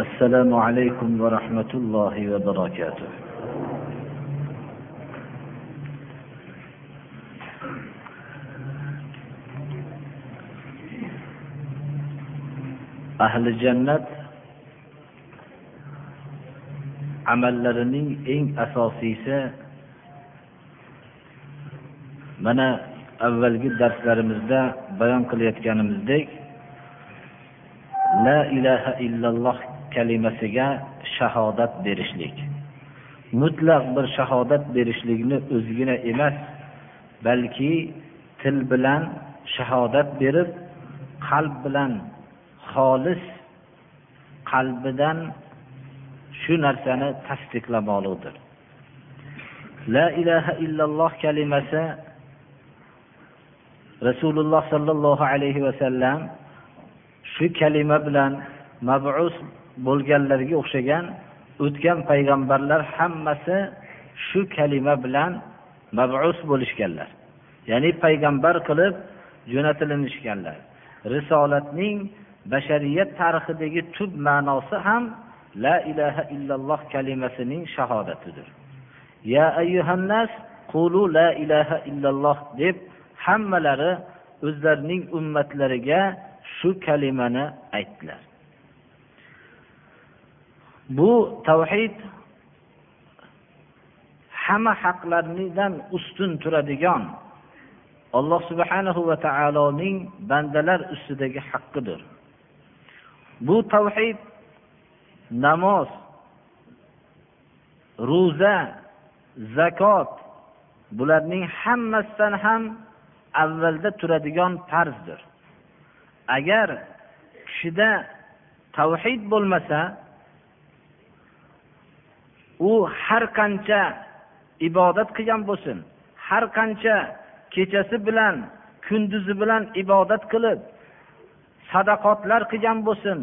السلام عليكم ورحمة الله وبركاته أهل jannat amallarining eng asosiysi mana avvalgi darslarimizda bayon qilayotganimizdek la ilaha illalloh kalimasiga shahodat berishlik. Mutlaq bir shahodat berishlikni o'zigina emas balki til bilan shahodat berib qalb bilan xolis qalbidan shu narsani tasdiqlamoqlikdir la ilaha illalloh kalimasi rasululloh sollallohu alayhi vasallam shu kalima bilan mabus bo'lganlarga o'xshagan o'tgan payg'ambarlar hammasi shu kalima bilan mabus bo'lishganlar. Ya'ni payg'ambar qilib jo'natilinishganlar. Risolatning bashariyat tarixidagi tub ma'nosi ham la ilaha illalloh kalimasining shahodatidir. Ya ayyuhannas qulu la ilaha illalloh deb hammalari o'zlarining ummatlariga shu kalimani aytdilar. Bu tavhid hamma haqlardan ustun turadigan alloh subhanahu va taoloning bandalar ustidagi haqqidir. Bu tavhid namoz ro'za zakot bularning hammasidan ham avvalda turadigan farzdir. Agar kishida tavhid bo'lmasa u har qancha ibodat qilgan bo'lsin har qancha kechasi bilan kunduzi bilan ibodat qilib sadaqotlar qilgan bo'lsin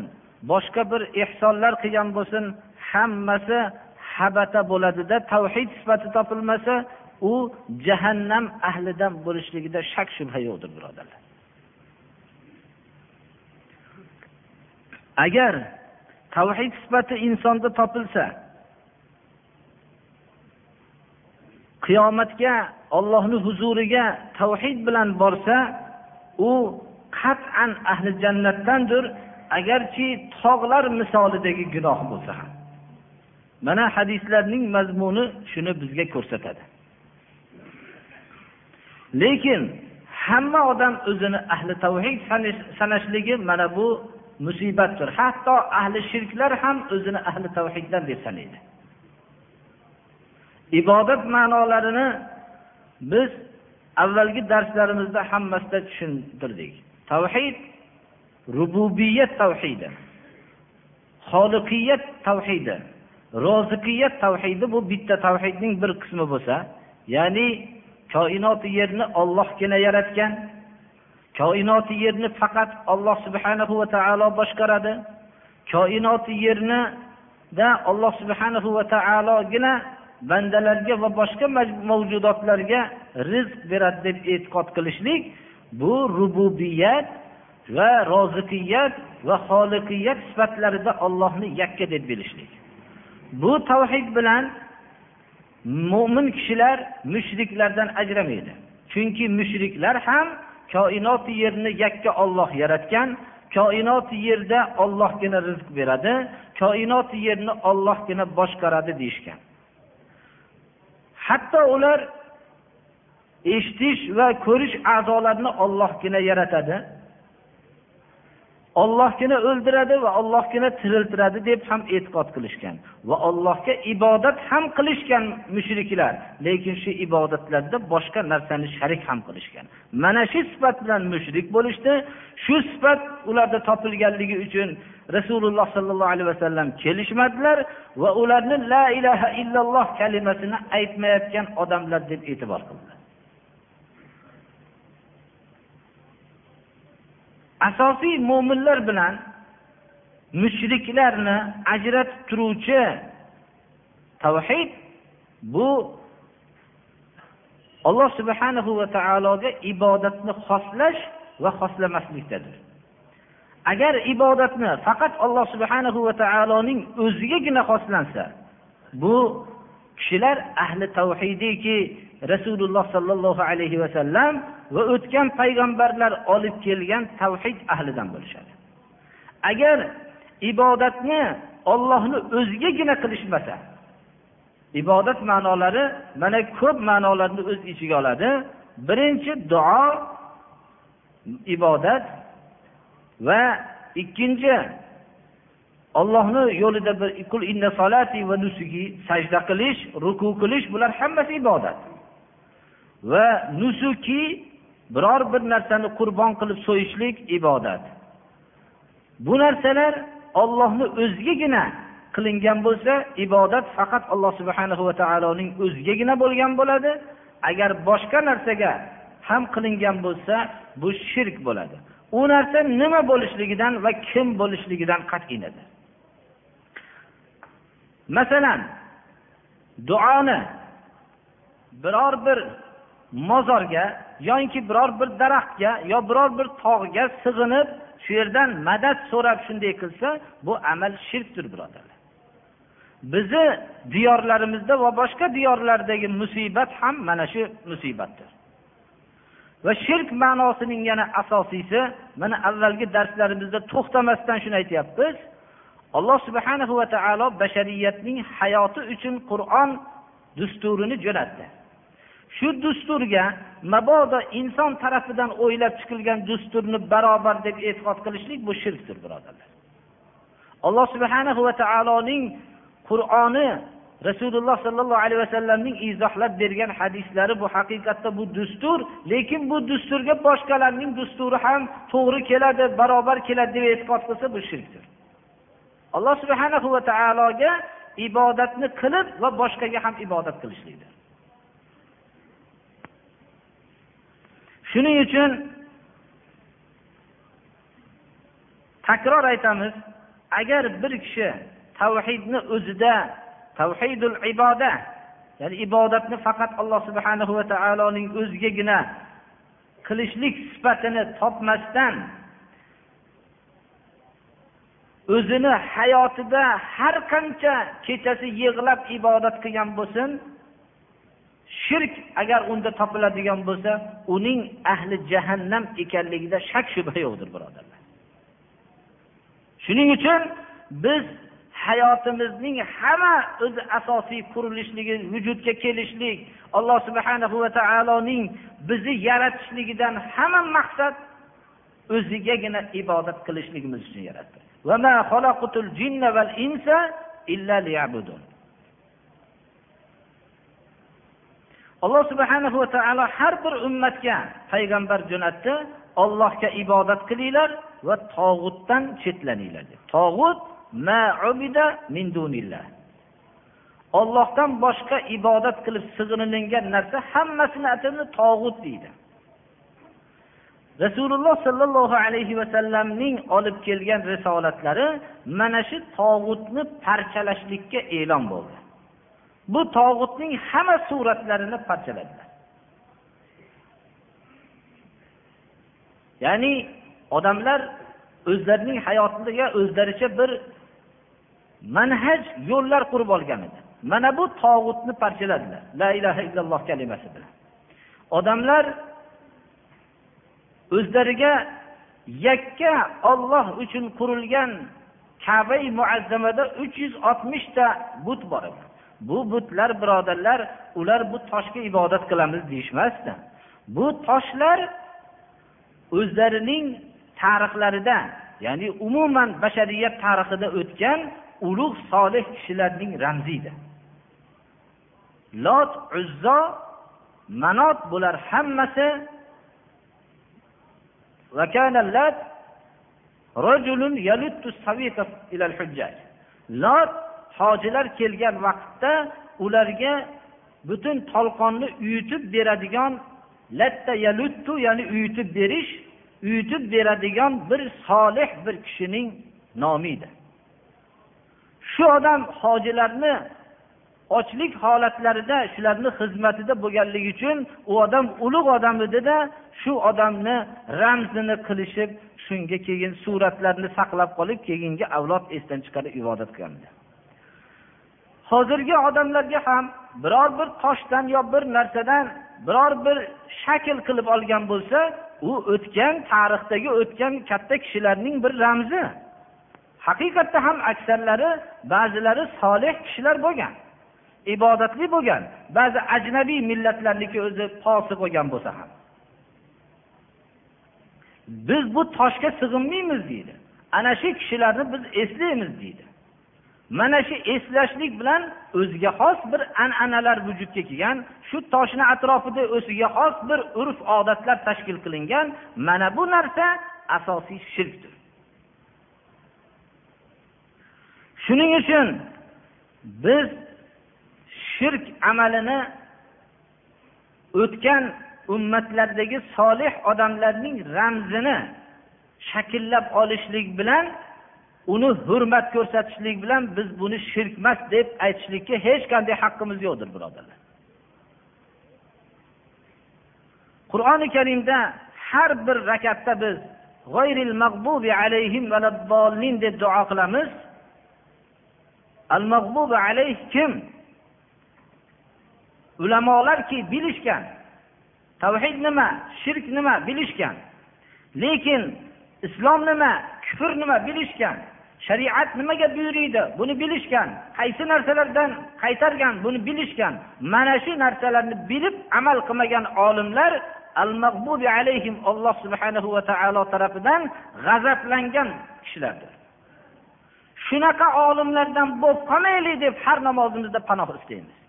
boshqa bir ehsonlar qilgan bo'lsin hammasi habata bo'ladida tavhid sifati topilmasa u jahannam ahlidan bo'lishligida shak shubha yo'qdir birodarlar. Agar tavhid sifati insonda topilsa qiyomatga ollohni huzuriga tavhid bilan borsa u qat'an ahli jannatdandir agarchi tog'lar misolidagi gunoh bo'lsa ham. Mana hadislarning mazmuni shuni bizga ko'rsatadi. Lekin hamma odam o'zini ahli tavhid sanashligi mana bu musibatdir. Hatto ahli shirklar ham o'zini ahli tavhiddan deb sanaydi. Ibodat ma'nolarini biz avvalgi darslarimizda hammasida tushuntirdik. Tavhid rububiyat tavhidi xoliqiyat tavhidi roziqiyat tavhidi bu bitta tavhidning bir qismi bo'lsa ya'ni koinoti yerni ollohgina yaratgan koinoti yerni faqat olloh subhanahu va taolo boshqaradi koinoti yernida olloh subhanahu va taologina bandalarga va boshqa mavjudotlarga rizq beradi deb e'tiqod qilishlik bu rububiyat va roziqiyat va xoliqiyat sifatlarida ollohni yakka deb bilishlik. Bu tavhid bilan mo'min kishilar mushriklardan ajramaydi. Chunki mushriklar ham koinoti yerni yakka olloh yaratgan koinoti yerda ollohgina rizq beradi koinoti yerni ollohgina boshqaradi deyishgan. Hatto ular eshitish va ko'rish a'zolarini ollohgina yaratadi. Ollohgina o'ldiradi va ollohgina tiriltiradi deb ham e'tiqod qilishgan va allohga ibodat ham qilishgan mushriklar lekin shu ibodatlarda boshqa narsani sharik ham qilishgan. Mana shu sifat bilan mushrik bo'lishdi. Shu sifat ularda topilganligi uchun rasululloh sollallohu alayhi vasallam kelishmadilar va ularni la ilaha illalloh kalimasini aytmayotgan odamlar deb e'tibor qildilar. Asosiy mo'minlar bilan mushriklarni ajratib turuvchi tavhid bu alloh subhanahu va taologa ibodatni xoslash va xoslamaslikdadir. Agar ibodatni faqat alloh subhanahu va taoloning o'zigagina xoslansa bu kishilar ahli tavhidiki rasululloh sollallohu alayhi vasallam va o'tgan payg'ambarlar olib kelgan tavhid ahlidan bo'lishadi. Agar ibodatni ollohni o'zigagina qilishmasa ibodat ma'nolari mana ko'p ma'nolarni o'z ichiga oladi. Birinchi duo ibodat va ikkinchi ollohni yo'lida bir qul inna solati va nusuki sajda qilish ruku qilish bular hammasi ibodat. Va nusuki biror bir narsani qurbon qilib so'yishlik ibodat. Bu narsalar ollohni o'zigagina qilingan bo'lsa ibodat faqat alloh subhanahu va taoloning o'zigagina bo'lgan bo'ladi. Agar boshqa narsaga ham qilingan bo'lsa bu shirk bo'ladi. U narsa nima bo'lishligidan va kim bo'lishligidan qat'iy nazar masalan duoni biror bir mozorga yoki biror bir daraxtga yo biror bir tog'ga sig'inib shu yerdan madad so'rab shunday qilsa bu amal shirkdir birodarlar. Bizni diyorlarimizda va boshqa diyorlardagi musibat ham mana shu musibatdir. Va shirk ma'nosining yana asosiysi mana avvalgi darslarimizda to'xtamasdan shuni aytyapmiz. Alloh subhanahu va taolo bashariyatning hayoti uchun qur'on dusturini jo'natdi. Shu dusturga mabodo inson tarafidan o'ylab chiqilgan dusturni barobar deb e'tiqod qilishlik bu shirkdir birodarlar. Alloh subhanahu va taoloning qur'oni rasululloh sollallohu alayhi vasallamning izohlab bergan hadislari bu haqiqatda bu dustur lekin bu dusturga boshqalarning dusturi ham to'g'ri keladi barobar keladi deb e'tiqod qilsa bu shirkdir. Alloh subhanahu va taologa ibodatni qilib va boshqaga ham ibodat qilishlikdir. Shuning uchun takror aytamiz agar bir kishi tavhidni o'zida tavhidul iboda ya'ni ibodatni faqat alloh subhanahu va taoloning o'zigagina qilishlik sifatini topmasdan o'zini hayotida har qancha kechasi yig'lab ibodat qilgan bo'lsin shirk agar unda topiladigan bo'lsa uning ahli jahannam ekanligida shak shubha yo'qdir birodarlar. Shuning uchun biz hayotimizning hamma o'zi asosiy qurilishligi vujudga kelishlik alloh subhanahu va taoloning bizni yaratishligidan hamma maqsad o'zigagina ibodat qilishligimiz uchun yaratdi. Alloh subhanahu va taolo har bir ummatga payg'ambar jo'natdi ollohga ibodat qilinglar va tog'utdan chetlaninglar deb. Tog'ut ollohdan boshqa ibodat qilib sig'inilingan narsa hammasini atini tog'ut deydi. Rasululloh sollallohu alayhi vasallamning olib kelgan risolatlari mana shu tog'utni parchalashlikka e'lon bo'ldi. Bu tog'utning hamma suratlarini parchaladilar. Ya'ni odamlar o'zlarining hayotiga o'zlaricha bir manhaj yo'llar qurib olgan edi. Mana bu tog'utni parchaladilar. La ilaha illalloh kalimasi bilan. Odamlar o'zlariga yakka olloh uchun qurilgan kabai muazzamada uch yuz oltmishta but bor edi. Bu butlar birodarlar ular bu toshga ibodat qilamiz deyishmasdi. Bu toshlar o'zlarining tarixlarida ya'ni umuman bashariyat tarixida o'tgan ulug' solih kishilarning ramzi edi. Lot uzzo manot bular hammasi rajulun yaluttu ila al-hujjaj lot hojilar kelgan vaqtda ularga butun tolqonni uyutib beradigan latta yaluttu ya'ni uyutib berish uyutib beradigan bir solih bir kishining nomi edi. Shu odam hojilarni ochlik holatlarida shularni xizmatida bo'lganligi uchun u odam ulug' odam edida shu odamni ramzini qilishib shunga keyin suratlarni saqlab qolib keyingi avlod esdan chiqarib ibodat qilgan hozirgi odamlarga ham biror bir toshdan yo bir narsadan biror bir shakl qilib olgan bo'lsa u o'tgan tarixdagi o'tgan katta kishilarning bir ramzi. Haqiqatda ham aksarlari ba'zilari solih kishilar bo'lgan ibodatli bo'lgan ba'zi ajnabiy millatlarniki o'zi posi bo'lgan bo'lsa ham. Biz bu toshga sig'inmaymiz deydi. Ana shu kishilarni biz eslaymiz deydi. Mana shu eslashlik bilan o'ziga xos bir an'analar vujudga kelgan shu toshni atrofida o'ziga xos bir urf odatlar tashkil qilingan mana bu narsa asosiy shirkdir. Shuning uchun biz shirk amalini o'tgan ummatlardagi solih odamlarning ramzini shakllab olishlik bilan uni hurmat ko'rsatishlik bilan biz buni shirkmas deb aytishlikka hech qanday haqqimiz yo'qdir birodarlar. Qur'oni karimda har bir rakatda biz g'oyril mag'bubi alayhim deb duo qilamiz. Al mag'bubi alayh kim? Ulamolarki bilishgan. Tavhid nima shirk nima bilishgan. Lekin islom nima kufr nima bilishgan. Shariat nimaga buyuriydi buni bilishgan. Qaysi narsalardan qaytargan buni bilishgan. Mana shu narsalarni bilib amal qilmagan olimlar al mag'bubi alayhim alloh subhanahu va taolo tarafidan g'azablangan kishilardir. Shunaqa olimlardan bo'lib qolmaylik deb har namozimizda panoh istaymiz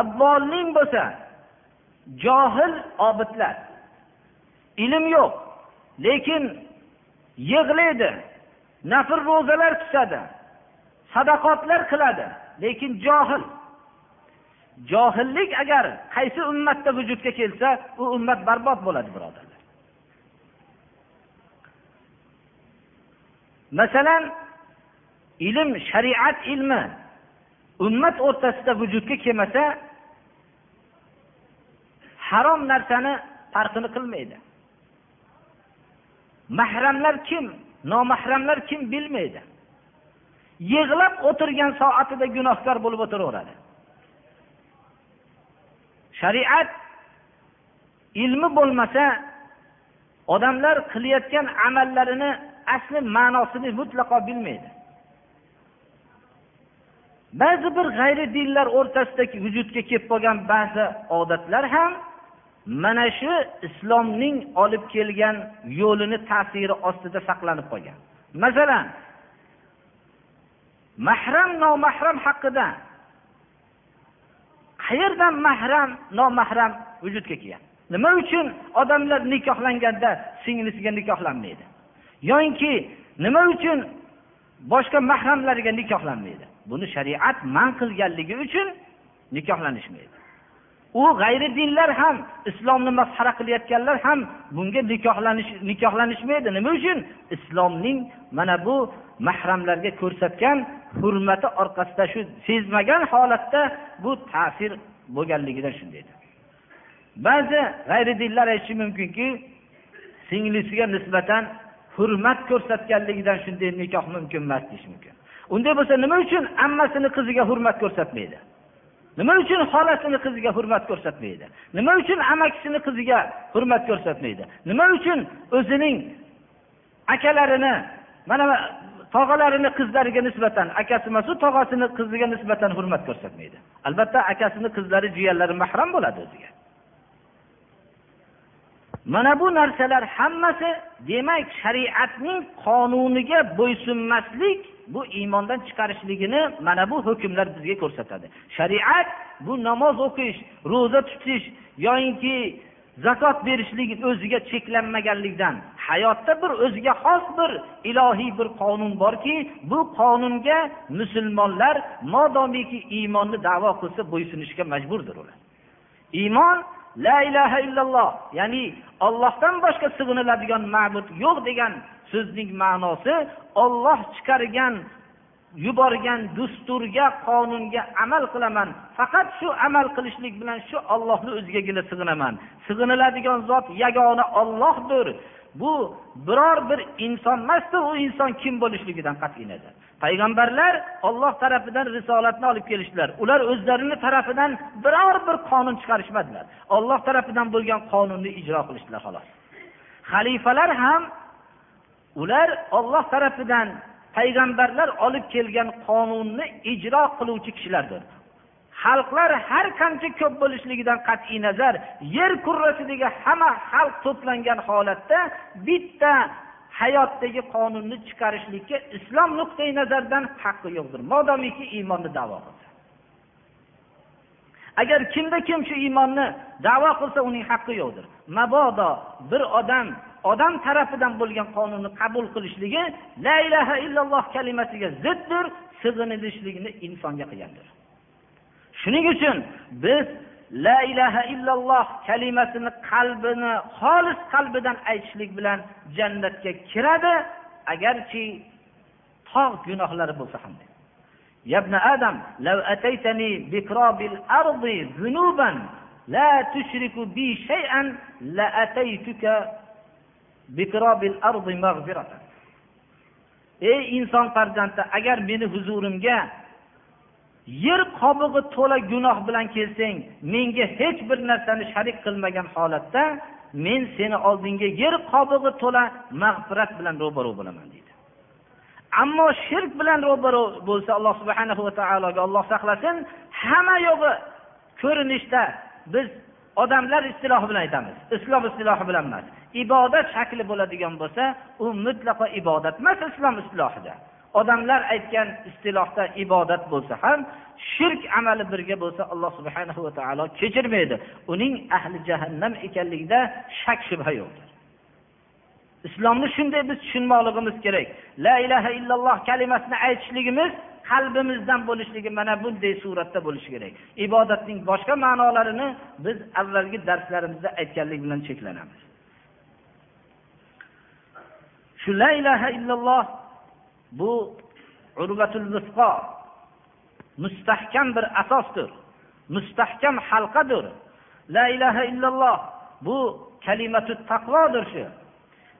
avvolning bo'lsa johil obidlar. Ilm yo'q lekin yig'laydi nafr ro'zalar tutadi sadaqotlar qiladi lekin johil. Johillik agar qaysi ummatda vujudga kelsa u ummat barbod bo'ladi birodarlar. Masalan ilm shariat ilmi ummat o'rtasida vujudga kelmasa harom narsani farqini qilmaydi. Mahramlar kim nomahramlar kim bilmaydi. Yig'lab o'tirgan soatida gunohkor bo'lib o'tiraveradi. Shariat ilmi bo'lmasa odamlar qilayotgan amallarini asli ma'nosini mutlaqo bilmaydi. Ba'zi bir g'ayri dinlar o'rtasida vujudga kelib qolgan ba'zi odatlar ham mana shu islomning olib kelgan yo'lini ta'siri ostida saqlanib qolgan. Masalan mahram nomahram haqida qayerdan mahram nomahram vujudga kelgan? Nima uchun odamlar nikohlanganda singlisiga nikohlanmaydi? Yoyinki nima uchun boshqa mahramlariga nikohlanmaydi? Buni shariat man qilganligi uchun nikohlanishmaydi. U g'ayri dinlar ham islomni masxara qilayotganlar ham bunga nikohlanish nikohlanishmaydi. Nima uchun? Islomning mana bu mahramlarga ko'rsatgan hurmati orqasida shu sezmagan holatda bu ta'sir bo'lganligidan shunday ba'zi g'ayri dinlar aytishi mumkinki singlisiga nisbatan hurmat ko'rsatganligidan shunday nikoh mumkin emas deyish mumkin. Unday bo'lsa nima uchun ammasini qiziga hurmat ko'rsatmaydi? Nima uchun xolasini qiziga hurmat ko'rsatmaydi? Nima uchun amakisini qiziga hurmat ko'rsatmaydi? Nima uchun o'zining akalarini mana tog'alarini qizlariga nisbatan akasi emasu tog'asini qiziga nisbatan hurmat ko'rsatmaydi. Albatta akasini qizlari jiyanlari mahram bo'ladi o'ziga. Mana bu narsalar hammasi demak shariatning qonuniga bo'ysunmaslik bu iymondan chiqarishligini mana bu hukmlar bizga ko'rsatadi. Shariat bu namoz o'qish ro'za tutish yoyinki zakot berishlik o'ziga cheklanmaganlikdan hayotda bir o'ziga xos bir ilohiy bir qonun borki bu qonunga musulmonlar modomiki iymonni davo qilsa bo'ysunishga majburdir ular. Iymon la ilaha illalloh ya'ni ollohdan boshqa sig'iniladigan ma'bud yo'q degan so'zning ma'nosi olloh chiqargan yuborgan dusturga qonunga amal qilaman. Faqat shu amal qilishlik bilan shu ollohni o'zigagina sig'inaman. Sig'iniladigan zot yagona ollohdir bu biror bir inson emasdir u inson kim bo'lishligidan qat'iy nazar payg'ambarlar olloh tarafidan risolatni olib kelishdilar. Ular o'zlarini tarafidan biror bir qonun chiqarishmadilar. Olloh tarafidan bo'lgan qonunni ijro qilishdilar xolos. Xalifalar ham ular olloh tarafidan payg'ambarlar olib kelgan qonunni ijro qiluvchi kishilardir. Xalqlar har qancha ko'p bo'lishligidan qat'iy nazar yer kurrasidagi hamma xalq to'plangan holatda bitta hayotdagi qonunni chiqarishlikka islom nuqtai nazaridan haqqi yo'qdir. Modomiki iymonni davo qilsa. Agar kimda kim shu iymonni davo qilsa uning haqqi yo'qdir. Mabodo bir odam odam tarafidan bo'lgan qonunni qabul qilishligi la ilaha illalloh kalimasiga ziddir sig'inilishlikni insonga qilgandir. Shuning uchun biz la ilaha illalloh kalimasini qalbini xolis qalbidan aytishlik bilan jannatga kiradi. Agarchi tog' gunohlari bo'lsa ham يا adam آدم ataytani أتيتني ardi zunuban la tushriku bi shay'an la ataytuka بكراب ardi مغفرة ey inson farzandi agar meni huzurimga yer qobig'i to'la gunoh bilan kelsang menga hech bir narsani sharik qilmagan holatda men seni oldingga yer qobig'i to'la mag'firat bilan ro'baro bo'laman deydi. Ammo shirk bilan ro'baro bo'lsa alloh subhana va taologa olloh saqlasin hamma yo'g'i ko'rinishda biz odamlar istilohi bilan aytamiz islom istilohi bilan emas ibodat shakli bo'ladigan bo'lsa u mutlaqo ibodat emas islom istilohida odamlar aytgan istilohda ibodat bo'lsa ham shirk amali birga bo'lsa alloh subhana va taolo kechirmaydi. Uning ahli jahannam ekanligida shak shubha yo'qdir. Islomni shunday biz tushunmoqligimiz kerak. La ilaha illalloh kalimasini aytishligimiz qalbimizdan bo'lishligi mana bunday suratda bo'lishi kerak. Ibodatning boshqa ma'nolarini biz avvalgi darslarimizda aytganlik bilan cheklanamiz. Shu la ilaha illalloh bu urvatul vusqo mustahkam bir asosdir. Mustahkam halqadir la ilaha illalloh. Bu kalimatu taqvodir shu.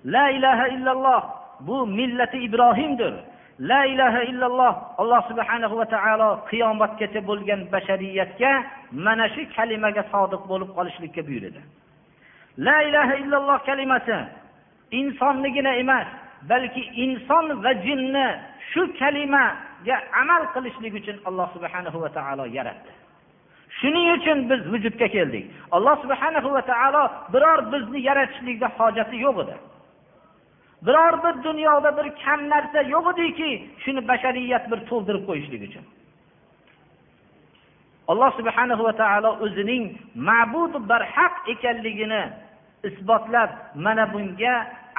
La ilaha illalloh. Bu millati ibrohimdir. La ilaha illalloh. Alloh subhanahu va taolo qiyomatgacha bo'lgan bashariyatga mana shu kalimaga sodiq bo'lib qolishlikka buyurdi la ilaha illalloh kalimasi insonnigina emas balki inson va jinni shu kalimaga amal qilishlik uchun alloh subhanahu va taolo yaratdi. Shuning uchun biz vujudga keldik. Alloh subhanahu va taolo biror bizni yaratishlikda hojati yo'q edi. Biror bir dunyoda bir kam narsa yo'q ediki shuni bashariyat bir to'ldirib qo'yishlik uchun. Alloh subhanahu va taolo o'zining ma'bud barhaq ekanligini isbotlab mana bunga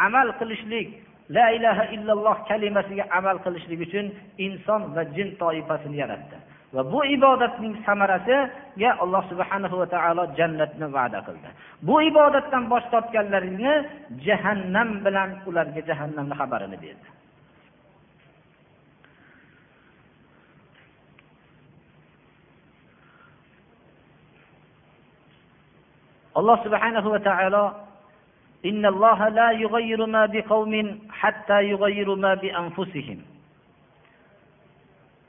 amal qilishlik la ilaha illalloh kalimasiga amal qilishlik uchun inson va jin toifasini yaratdi. Va bu ibodatning samarasiga alloh subhanahu va taolo jannatni va'da qildi. Bu ibodatdan bosh tortganlaringni jahannam bilan ularga jahannamni xabarini berdi. Alloh subhanahu va taolo إن الله لا يغير ما بقوم حتى يغير ما بأنفسهم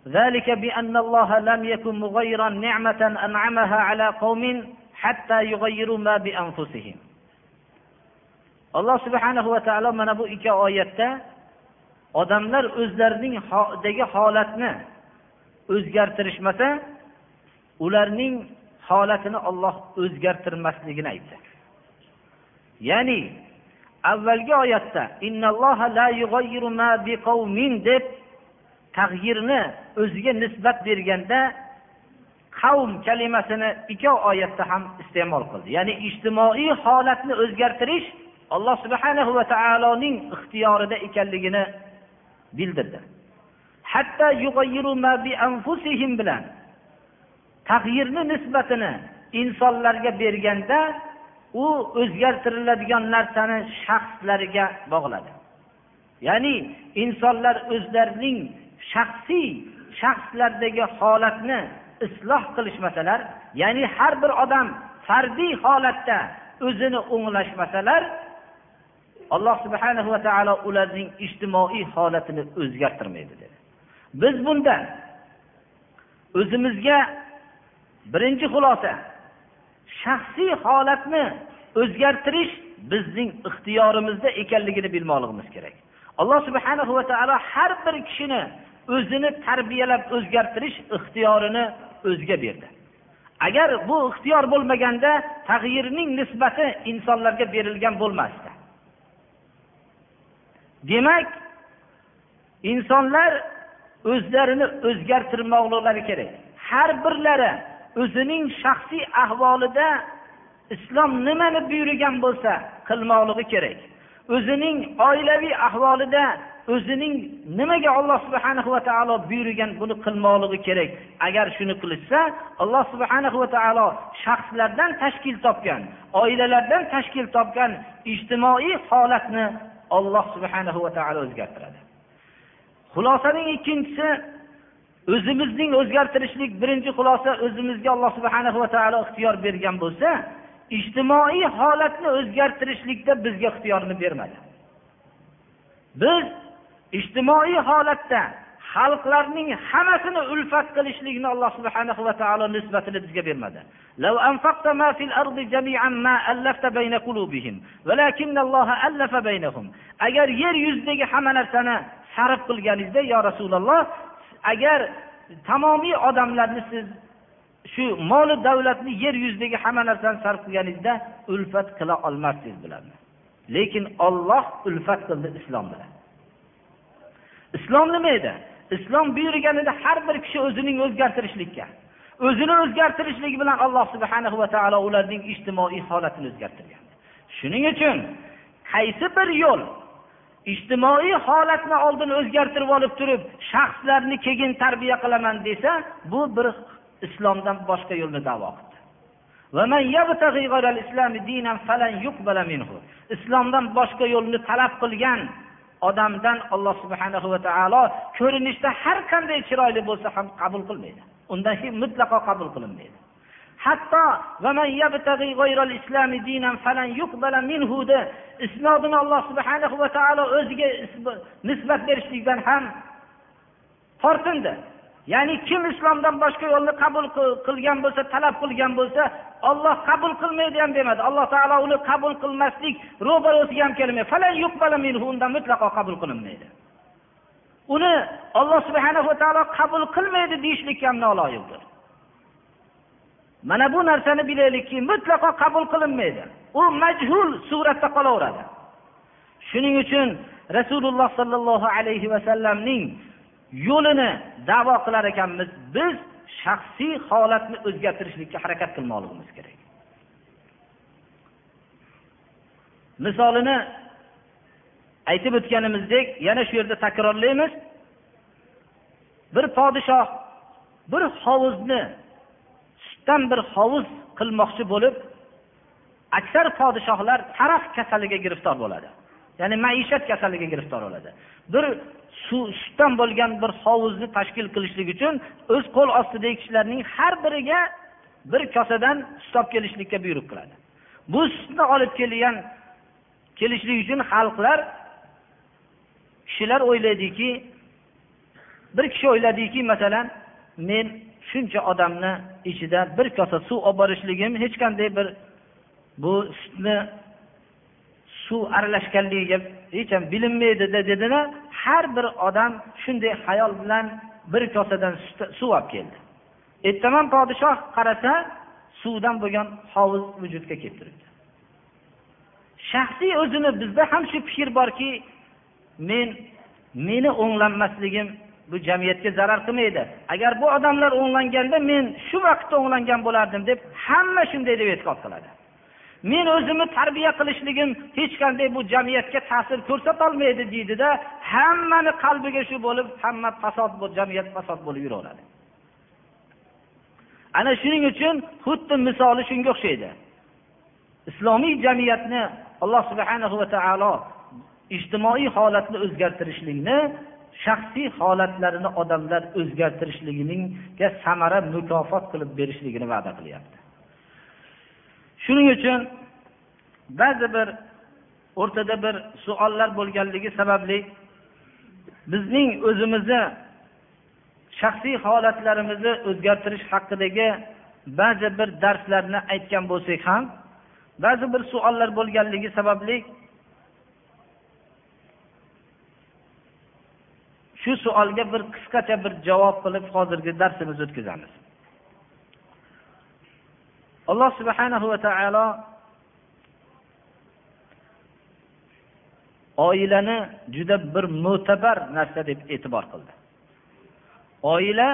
ذلك بأن الله لم يكن مغيرا نعمة أنعمها على قوم حتى يغيروا ما بأنفسهم alloh subhanahu va taolo mana bu ikki oyatda odamlar o'zlariningdagi holatni o'zgartirishmasa ularning holatini olloh o'zgartirmasligini aytdi. Ya'ni avvalgi oyatda deb tag'yirni o'ziga nisbat berganda qavm kalimasini ikkov oyatda ham iste'mol qildi. Ya'ni ijtimoiy holatni o'zgartirish alloh subhanahu va taoloning ixtiyorida ekanligini bildirdi. Hatto bilan tag'yirni nisbatini insonlarga berganda u o'zgartiriladigan narsani shaxslariga bog'ladi. Ya'ni insonlar o'zlarining shaxsiy shaxslardagi holatni isloh qilishmasalar ya'ni har bir odam fardiy holatda o'zini o'nglashmasalar alloh subhanahu va taolo ularning ijtimoiy holatini o'zgartirmaydi dedi. Biz bunda o'zimizga birinchi xulosa shaxsiy holatni o'zgartirish bizning ixtiyorimizda ekanligini bilmoqligimiz kerak. Alloh subhanahu va taolo har bir kishini o'zini tarbiyalab o'zgartirish ixtiyorini o'ziga berdi. Agar bu ixtiyor bo'lmaganda tag'yirning nisbati insonlarga berilgan bo'lmasdi. Demak insonlar o'zlarini o'zgartirmoqliklari kerak. Har birlari o'zining shaxsiy ahvolida islom nimani buyurgan bo'lsa qilmoqligi kerak. O'zining oilaviy ahvolida o'zining nimaga alloh subhana va taolo buyurgan buni qilmoqligi kerak. Agar shuni qilishsa alloh subhana va taolo shaxslardan tashkil topgan oilalardan tashkil topgan ijtimoiy holatni olloh subhana va taolo o'zgartiradi. Xulosaning ikkinchisi o'zimizning o'zgartirishlik birinchi xulosa o'zimizga alloh subhana va taolo ixtiyor bergan bo'lsa ijtimoiy holatni o'zgartirishlikda bizga ixtiyorni bermadi. Biz ijtimoiy holatda xalqlarning hammasini ulfat qilishlikni alloh subhana va taolo nisbatini bizga bermadi. Agar yer yuzidagi hamma narsani sarf qilganingizda yo rasululloh agar tamomiy odamlarni siz shu moli davlatni yer yuzidagi hamma narsani sarf qilganingizda ulfat qila olmasdingiz bularni. Lekin olloh ulfat qildi islom bilan. Islom nima edi? Islom buyurganida har bir kishi o'zining o'zgartirishlikka o'zini o'zgartirishligi bilan alloh subhana va taolo ularning ijtimoiy holatini o'zgartirgan shuning uchun qaysi bir yo'l ijtimoiy holatni oldin o'zgartirib olib turib shaxslarni keyin tarbiya qilaman desa bu bir islomdan boshqa yo'lni davo islomdan boshqa yo'lni talab qilgan odamdan alloh subhanahu va taolo ko'rinishda har qanday chiroyli bo'lsa ham qabul qilmaydi. Undan hech mutlaqo qabul qilinmaydi. Hatto isnodini alloh subhanahu va taolo o'ziga nisbat berishlikdan ham tortindi ya'ni kim islomdan boshqa yo'lni qabul qilgan bo'lsa talab qilgan bo'lsa olloh qabul qilmaydi ham demadi. Alloh taolo uni qabul qilmaslik ro'barosiga ham kelmaydi. Undan mutlaqo qabul qilinmaydi. Uni olloh subhana va taolo qabul qilmaydi deyishlikka ham noloyiqdir mana bu narsani bilaylikki mutlaqo qabul qilinmaydi. U majhul suratda qolaveradi. Shuning uchun rasululloh sollallohu alayhi vasallamning yo'lini davo qilar ekanmiz. Biz shaxsiy holatni o'zgartirishlikka harakat qilmoqligimiz kerak. Misolini aytib o'tganimizdek yana shu yerda takrorlaymiz. Bir podshoh bir hovuzni sutdan bir hovuz qilmoqchi bo'lib aksar podshohlar taraf kasaliga giriftor bo'ladi. Ya'ni maishat kasaliga giriftor bo'ladi. Bir suv sutdan bo'lgan bir hovuzni tashkil qilishlik uchun o'z qo'l ostidagi kishilarning har biriga bir kosadan sut olib kelishlikka buyruq qiladi. Bu sutni olib kelgan kelishlik uchun xalqlar kishilar o'ylaydiki bir kishi o'yladiki masalan men shuncha odamni ichida bir kosa suv olib borishligim hech qanday bir bu sutni suv aralashganligiga hech ham bilinmaydi dedida har bir odam shunday xayol bilan bir kosadan suv olib keldi. Ertaman podshoh qarasa suvdan bo'lgan hovuz vujudga kelib turibdi. Shaxsiy o'zini bizda ham shu fikr borki men meni o'nglanmasligim bu jamiyatga zarar qilmaydi. Agar bu odamlar o'nglanganda men shu vaqtda o'nglangan bo'lardim deb hamma shunday deb e'tiqod qiladi. Men o'zimni tarbiya qilishligim hech qanday bu jamiyatga ta'sir ko'rsatolmaydi deydida hammani qalbiga shu bo'lib hamma fasod jamiyat fasod bo'lib yuraveradi. Ana shuning uchun xuddi misoli shunga o'xshaydi. Islomiy jamiyatni alloh subhanahu va taolo ijtimoiy holatni o'zgartirishlikni shaxsiy holatlarini odamlar o'zgartirishligiga samara mukofot qilib berishligini va'da qilyapti. Shuning uchun ba'zi bir o'rtada bir suollar bo'lganligi sababli bizning o'zimizni shaxsiy holatlarimizni o'zgartirish haqidagi ba'zi bir darslarni aytgan bo'lsak ham ba'zi bir suollar bo'lganligi sababli shu savolga bir qisqacha bir javob qilib hozirgi darsimizni o'tkazamiz. Alloh subhanahu va taolo oilani juda bir mo'tabar narsa deb e'tibor qildi. Oila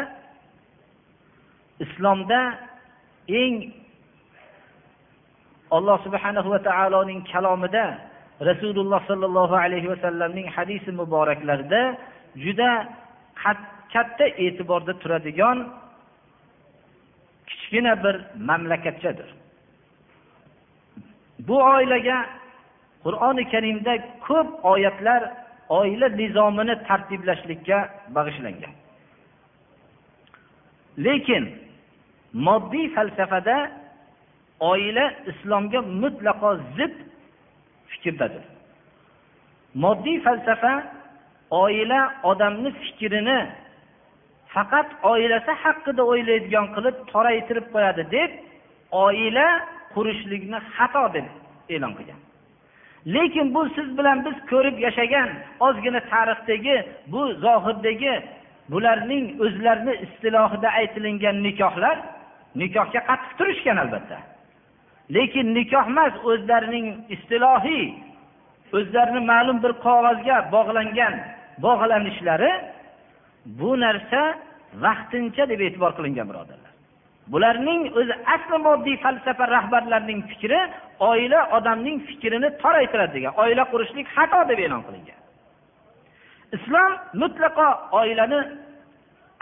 islomda eng alloh subhanahu va taoloning kalomida rasululloh sollallohu alayhi vasallamning hadisi muboraklarida juda katta e'tiborda turadigan kichkina bir mamlakatchadir. Bu oilaga qur'oni karimda ko'p oyatlar oila nizomini tartiblashlikka bag'ishlangan. Lekin moddiy falsafada oila islomga mutlaqo zid fikrdadir. Moddiy falsafa oila odamni fikrini faqat oilasi haqida o'ylaydigan qilib toraytirib qo'yadi deb oila qurishlikni xato deb e'lon qilgan. Lekin bu siz bilan biz ko'rib yashagan ozgina tarixdagi bu zohirdagi bularning o'zlarini istilohida aytilingan nikohlar nikohga qattiq turishgan albatta. Lekin nikoh emas o'zlarining istilohiy o'zlarini ma'lum bir qog'ozga bog'langan bog'lanishlari bu narsa vaqtincha deb e'tibor qilingan birodarlar. Bularning o'zi asli moddiy falsafa rahbarlarining fikri oila odamning fikrini toraytiradi degan oila qurishlik xato deb e'lon qilingan. Islom mutlaqo oilani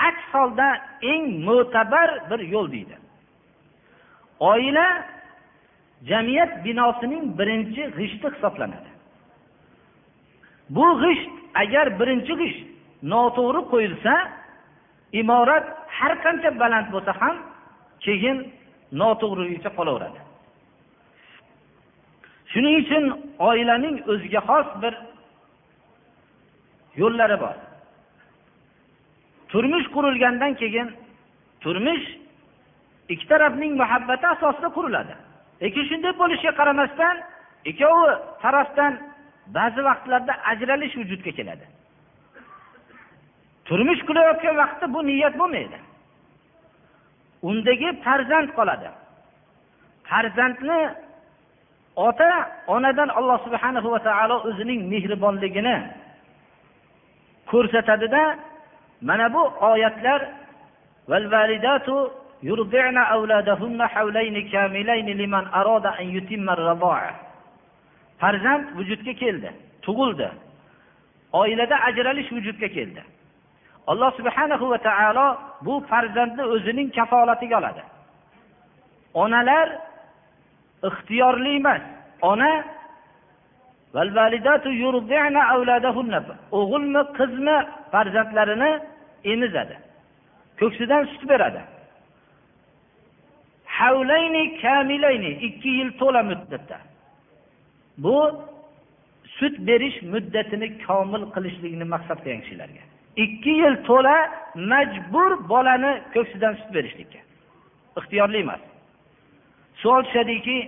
aks holda eng mo'tabar bir yo'l deydi. Oila jamiyat binosining birinchi g'ishti hisoblanadi. Bu g'isht agar birinchi g'isht noto'g'ri qo'yilsa imorat har qancha baland bo'lsa ham keyin noto'g'riligicha qolaveradi. Shuning uchun oilaning o'ziga xos bir yo'llari bor. Turmush qurilgandan keyin turmush ikki tarafning muhabbati asosida quriladi. Lekin shunday bo'lishiga qaramasdan ikkovi tarafdan ba'zi vaqtlarda ajralish vujudga keladi. Turmush qurayotgan vaqtda bu niyat bo'lmaydi. Undagi farzand qoladi. Farzandni ota onadan alloh subhana va taolo o'zining mehribonligini ko'rsatadida mana bu oyatlar farzand vujudga keldi tug'ildi. Oilada ajralish vujudga keldi. Alloh subhanahu va taolo bu farzandni o'zining kafolatiga oladi. Onalar ixtiyorli emas. Ona o'g'ilmi qizmi farzandlarini emizadi ko'ksidan sut beradi. Havlayni kamilayni. ikki yil to'la muddatda. Bu sut berish muddatini komil qilishlikni maqsad qilgan kishilarga. Ikki yil to'la majbur bolani ko'ksidan sut berishlikka. Ixtiyorli emas. Savol tushadiki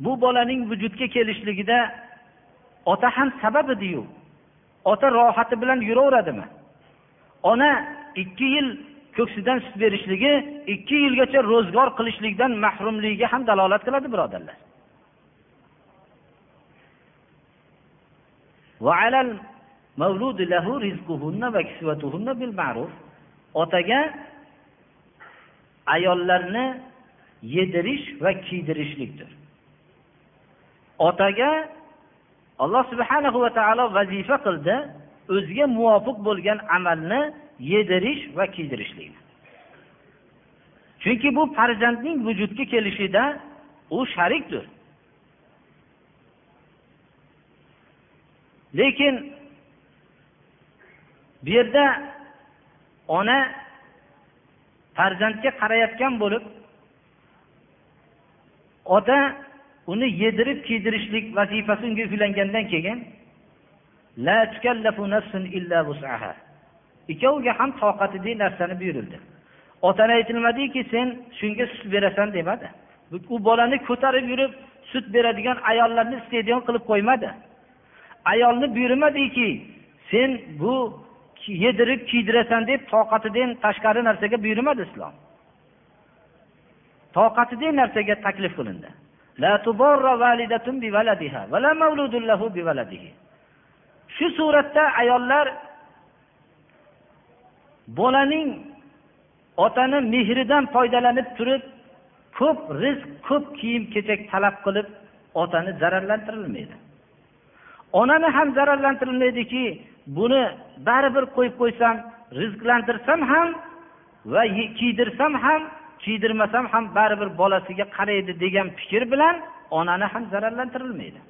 bu bolaning vujudga kelishligida ota ham sabab ediyu ota rohati bilan yuraveradimi ona ikki yil ko'ksidan sut berishligi ikki yilgacha ro'zg'or qilishlikdan mahrumligiga ham dalolat qiladi birodarlar. Otaga ayollarni yedirish va kiydirishlikdir. Otaga alloh subhanahu va taolo vazifa qildi o'ziga muvofiq bo'lgan amalni yedirish va kiydirishlik. Chunki bu farzandning vujudga kelishida u sharikdir. Lekin bu yerda ona farzandga qarayotgan bo'lib ota uni yedirib kiydirishlik vazifasi unga yuklangandan keyin ikkoviga ham toqatidek narsani buyurildi. Otani aytilmadiki sen shunga sut berasan demadi. U bolani ko'tarib yurib sut beradigan ayollarni istaydigan qilib qo'ymadi. Ayolni buyurmadiki sen bu yedirib kiydirasan deb toqatidan tashqari narsaga buyurmadi islom. Toqatidek narsaga taklif qilindi. Shu suratda ayollar bolaning otani mehridan foydalanib turib ko'p rizq ko'p kiyim kechak talab qilib otani zararlantirilmaydi. Onani ham zararlantirilmaydiki buni baribir qo'yib qo'ysam rizqlantirsam ham va kiydirsam ham kiydirmasam ham baribir bolasiga qaraydi degan fikr bilan onani ham zararlantirilmaydi.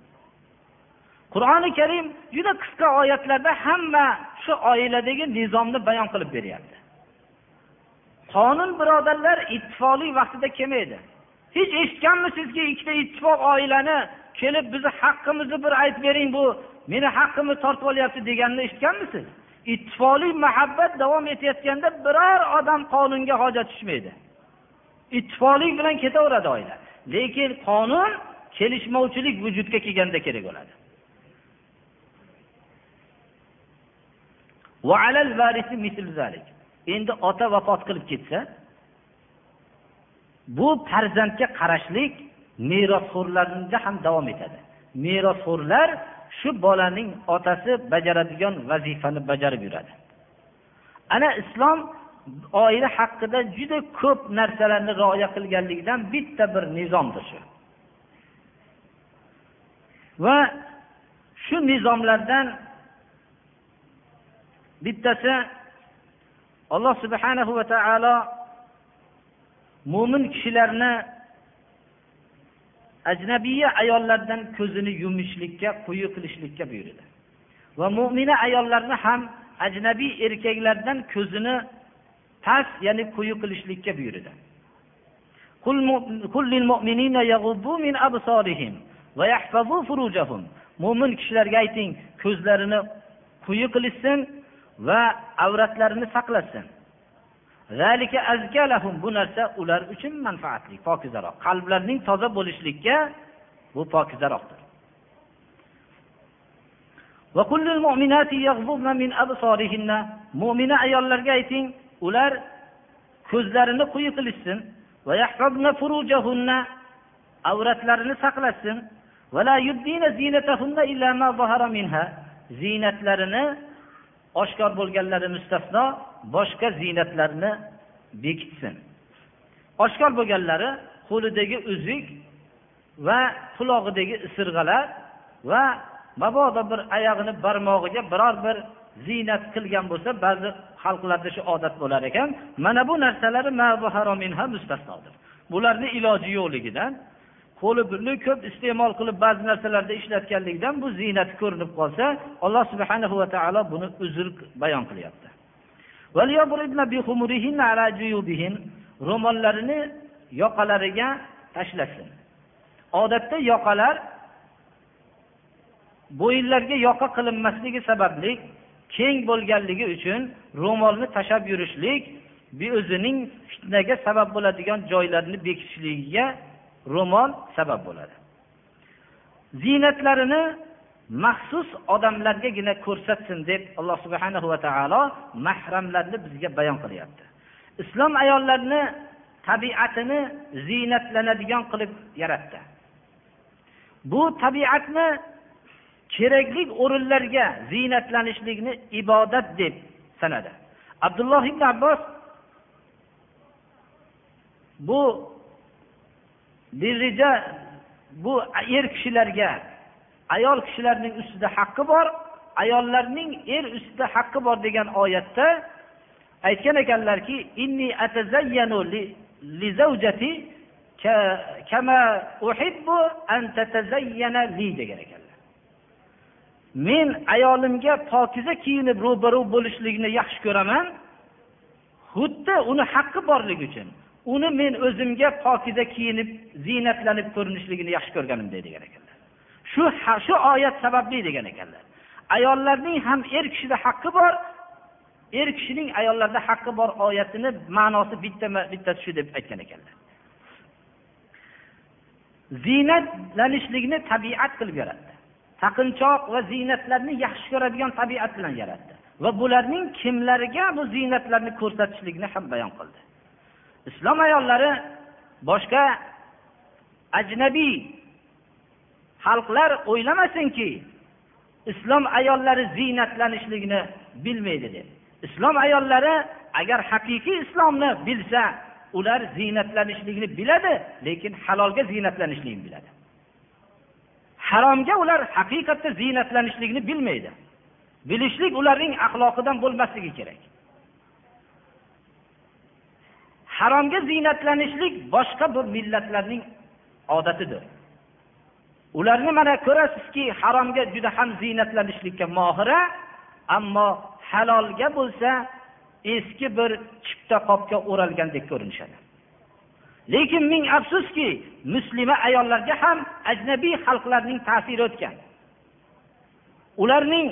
Qur'oni karim juda qisqa oyatlarda hamma shu oiladagi nizomni bayon qilib beryapti. Qonun birodarlar ittifoqlik vaqtida kelmaydi. Hech eshitganmisizki ikkita ittifoq oilani kelib bizni haqqimizni bir aytib bering bu meni haqqimni tortib olyapti deganini eshitganmisiz ittifoqlik muhabbat davom etayotganda biror odam qonunga hojat tushmaydi. Ittifoqlik bilan ketaveradi oila. Lekin qonun kelishmovchilik vujudga kelganda kerak bo'ladi. Endi ota vafot qilib ketsa bu farzandga qarashlik merosxo'rlarda ham davom etadi. Merosxo'rlar shu bolaning otasi bajaradigan vazifani bajarib yuradi. Ana islom oila haqida juda ko'p narsalarni rioya qilganligidan bitta bir nizomdir shu. Va shu nizomlardan bittasi alloh subhanahu va taolo mo'min kishilarni ajnabiya ayollardan ko'zini yumishlikka quyi qilishlikka buyurdi. Va mo'mina ayollarni ham ajnabiy erkaklardan ko'zini past ya'ni quyi qilishlikka buyurdi. Mo'min kishilarga ayting ko'zlarini quyi qilishsin va avratlarini saqlasin. Bu narsa ular uchun manfaatli pokizaroq. Qalblarning toza bo'lishlikka bu pokizaroqdir. Mo'mina ayollarga ayting ular ko'zlarini quyi qilishsin. Avratlarini saqlasin ziynatlarini oshkor bo'lganlari mustasno. Boshqa ziynatlarni bekitsin. Oshkor bo'lganlari qo'lidagi uzuk va qulog'idagi isirg'alar va mabodo bir oyog'ini barmog'iga biror bir ziynat qilgan bo'lsa ba'zi xalqlarda shu odat bo'lar ekan. Mana bu narsalari mustasnodir. Bularni iloji yo'qligidan qo'li pulni ko'p iste'mol qilib ba'zi narsalarda ishlatganligidan bu ziynati ko'rinib qolsa alloh subhanahu va taolo buni uzr bayon qilyapti. Ro'mollarini yoqalariga tashlasin odatda yoqalar bo'yinlarga yoqa qilinmasligi sababli keng bo'lganligi uchun ro'molni tashlab yurishlik o'zining fitnaga sabab bo'ladigan joylarni bekitishligiga ro'mol sabab bo'ladi. Ziynatlarini maxsus odamlargagina ko'rsatsin deb alloh subhana va taolo mahramlarni bizga bayon qilyapti. Islom ayollarni tabiatini ziynatlanadigan qilib yaratdi. Bu tabiatni kerakli o'rinlarga ziynatlanishlikni ibodat deb sanadi. Abdulloh ibn abbos bu bu er kishilarga ayol kishilarning ustida haqqi bor ayollarning er ustida haqqi bor degan oyatda aytgan ekanlarki inni atazayyanu li zawjati kama uhibbu an tatazayyana li degan ekanlar. Men ayolimga pokiza kiyinib ro'baru bo'lishlikni yaxshi ko'raman. Xuddi uni haqqi borligi uchun uni men o'zimga pokiza kiyinib ziynatlanib ko'rinishligini yaxshi ko'rganimday degan ekanlar. Shu shu oyat sababli degan ekanlar. Ayollarning ham er kishida haqqi bor er kishining ayollarda haqqi bor oyatini ma'nosi bitta bittasi shu deb aytgan ekanlar. Ziynatlanishlikni tabiat qilib yaratdi. Taqinchoq va ziynatlarni yaxshi ko'radigan tabiat bilan yaratdi. Va bularning kimlarga bu ziynatlarni ko'rsatishlikni ham bayon qildi. Islom ayollari boshqa ajnabiy xalqlar o'ylamasinki islom ayollari ziynatlanishlikni bilmaydi deb. Islom ayollari agar haqiqiy islomni bilsa ular ziynatlanishlikni biladi lekin halolga ziynatlanishlikni biladi. Haromga ular haqiqatda ziynatlanishlikni bilmaydi. Bilishlik ularning axloqidan bo'lmasligi kerak. Haromga ziynatlanishlik boshqa bir millatlarning odatidir. Ularni mana ko'rasizki haromga juda ham ziynatlanishlikka mohira ammo halolga bo'lsa eski bir chipta qopga o'ralgandek ko'rinishadi. Lekin ming afsuski muslima ayollarga ham ajnabiy xalqlarning ta'siri o'tgan. Ularning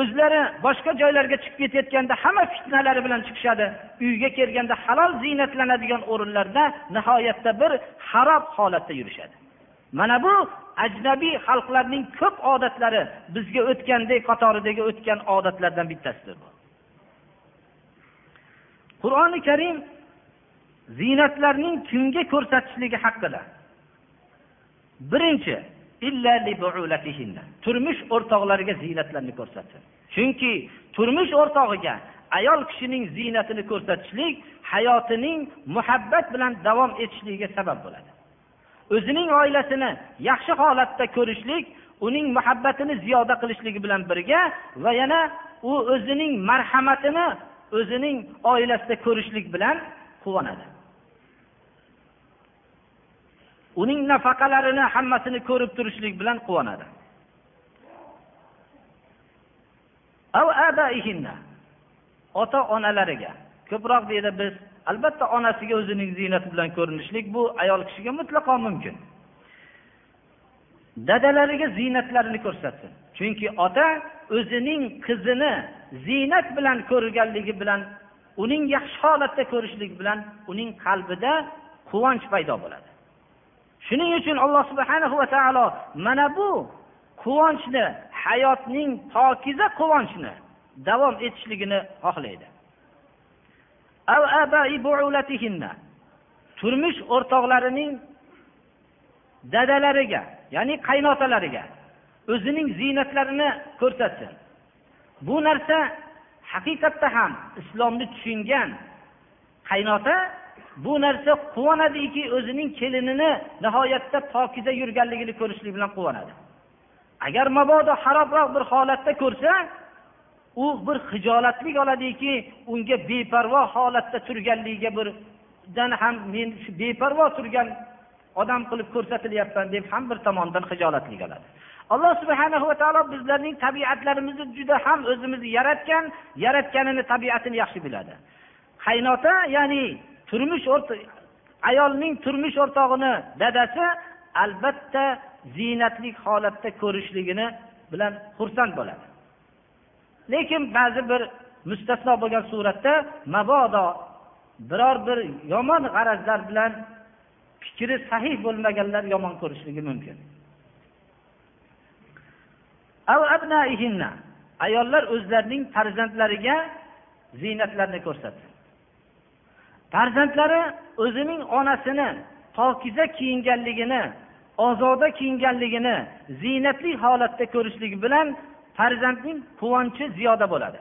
o'zlari boshqa joylarga chiqib ketayotganda hamma fitnalari bilan chiqishadi uyga kelganda halol ziynatlanadigan o'rinlarda nihoyatda bir harob holatda yurishadi. Mana bu ajnabiy xalqlarning ko'p odatlari bizga o'tgandek qatoridagi o'tgan odatlardan bittasidir qur'oni karim ziynatlarning kimga ko'rsatishligi haqida. Birinchi turmush o'rtoqlariga ziynatlarni ko'rsatsin chunki turmush o'rtog'iga ayol kishining ziynatini ko'rsatishlik hayotining muhabbat bilan davom etishligiga sabab bo'ladi. O'zining oilasini yaxshi holatda ko'rishlik uning muhabbatini ziyoda qilishligi bilan birga va yana u o'zining marhamatini o'zining oilasida ko'rishlik bilan quvonadi. Uning nafaqalarini hammasini ko'rib turishlik bilan quvonadi. Ota onalariga ko'proq deydi biz albatta onasiga o'zining ziynati bilan ko'rinishlik bu ayol kishiga mutlaqo mumkin. Dadalariga ziynatlarini ko'rsatsin. Chunki ota o'zining qizini ziynat bilan ko'rganligi bilan uning yaxshi holatda ko'rishlik bilan uning qalbida quvonch paydo bo'ladi. Shuning uchun alloh subhanahu va taolo mana bu quvonchni hayotning pokiza quvonchni davom etishligini xohlaydi. Turmush o'rtoqlarining dadalariga ya'ni qaynotalariga o'zining ziynatlarini ko'rsatsin. Bu narsa haqiqatda ham islomni tushungan qaynota bu narsa quvonadiki o'zining kelinini nihoyatda pokiza yurganligini ko'rishlik bilan quvonadi. Agar mabodo harobroq bir holatda ko'rsa u bir hijolatlik oladiki unga beparvo holatda turganligiga birdan ham men shu beparvo turgan odam qilib ko'rsatilyapman deb ham bir tomondan hijolatlik oladi. Alloh subhana va taolo bizlarning tabiatlarimizni juda ham o'zimiz yaratgan yaratganini tabiatini yaxshi biladi. Qaynota ya'ni turmush ayolning turmush o'rtog'ini dadasi albatta ziynatlik holatda ko'rishligini bilan xursand bo'ladi. Lekin ba'zi bir mustasno bo'lgan suratda mabodo biror bir yomon g'arazlar bilan fikri sahih bo'lmaganlar yomon ko'rishligi mumkin. Ayollar o'zlarining farzandlariga ziynatlarni ko'rsatdi. Farzandlari o'zining onasini pokiza kiyinganligini ozoda kiyinganligini ziynatli holatda ko'rishligi bilan farzandning quvonchi ziyoda bo'ladi.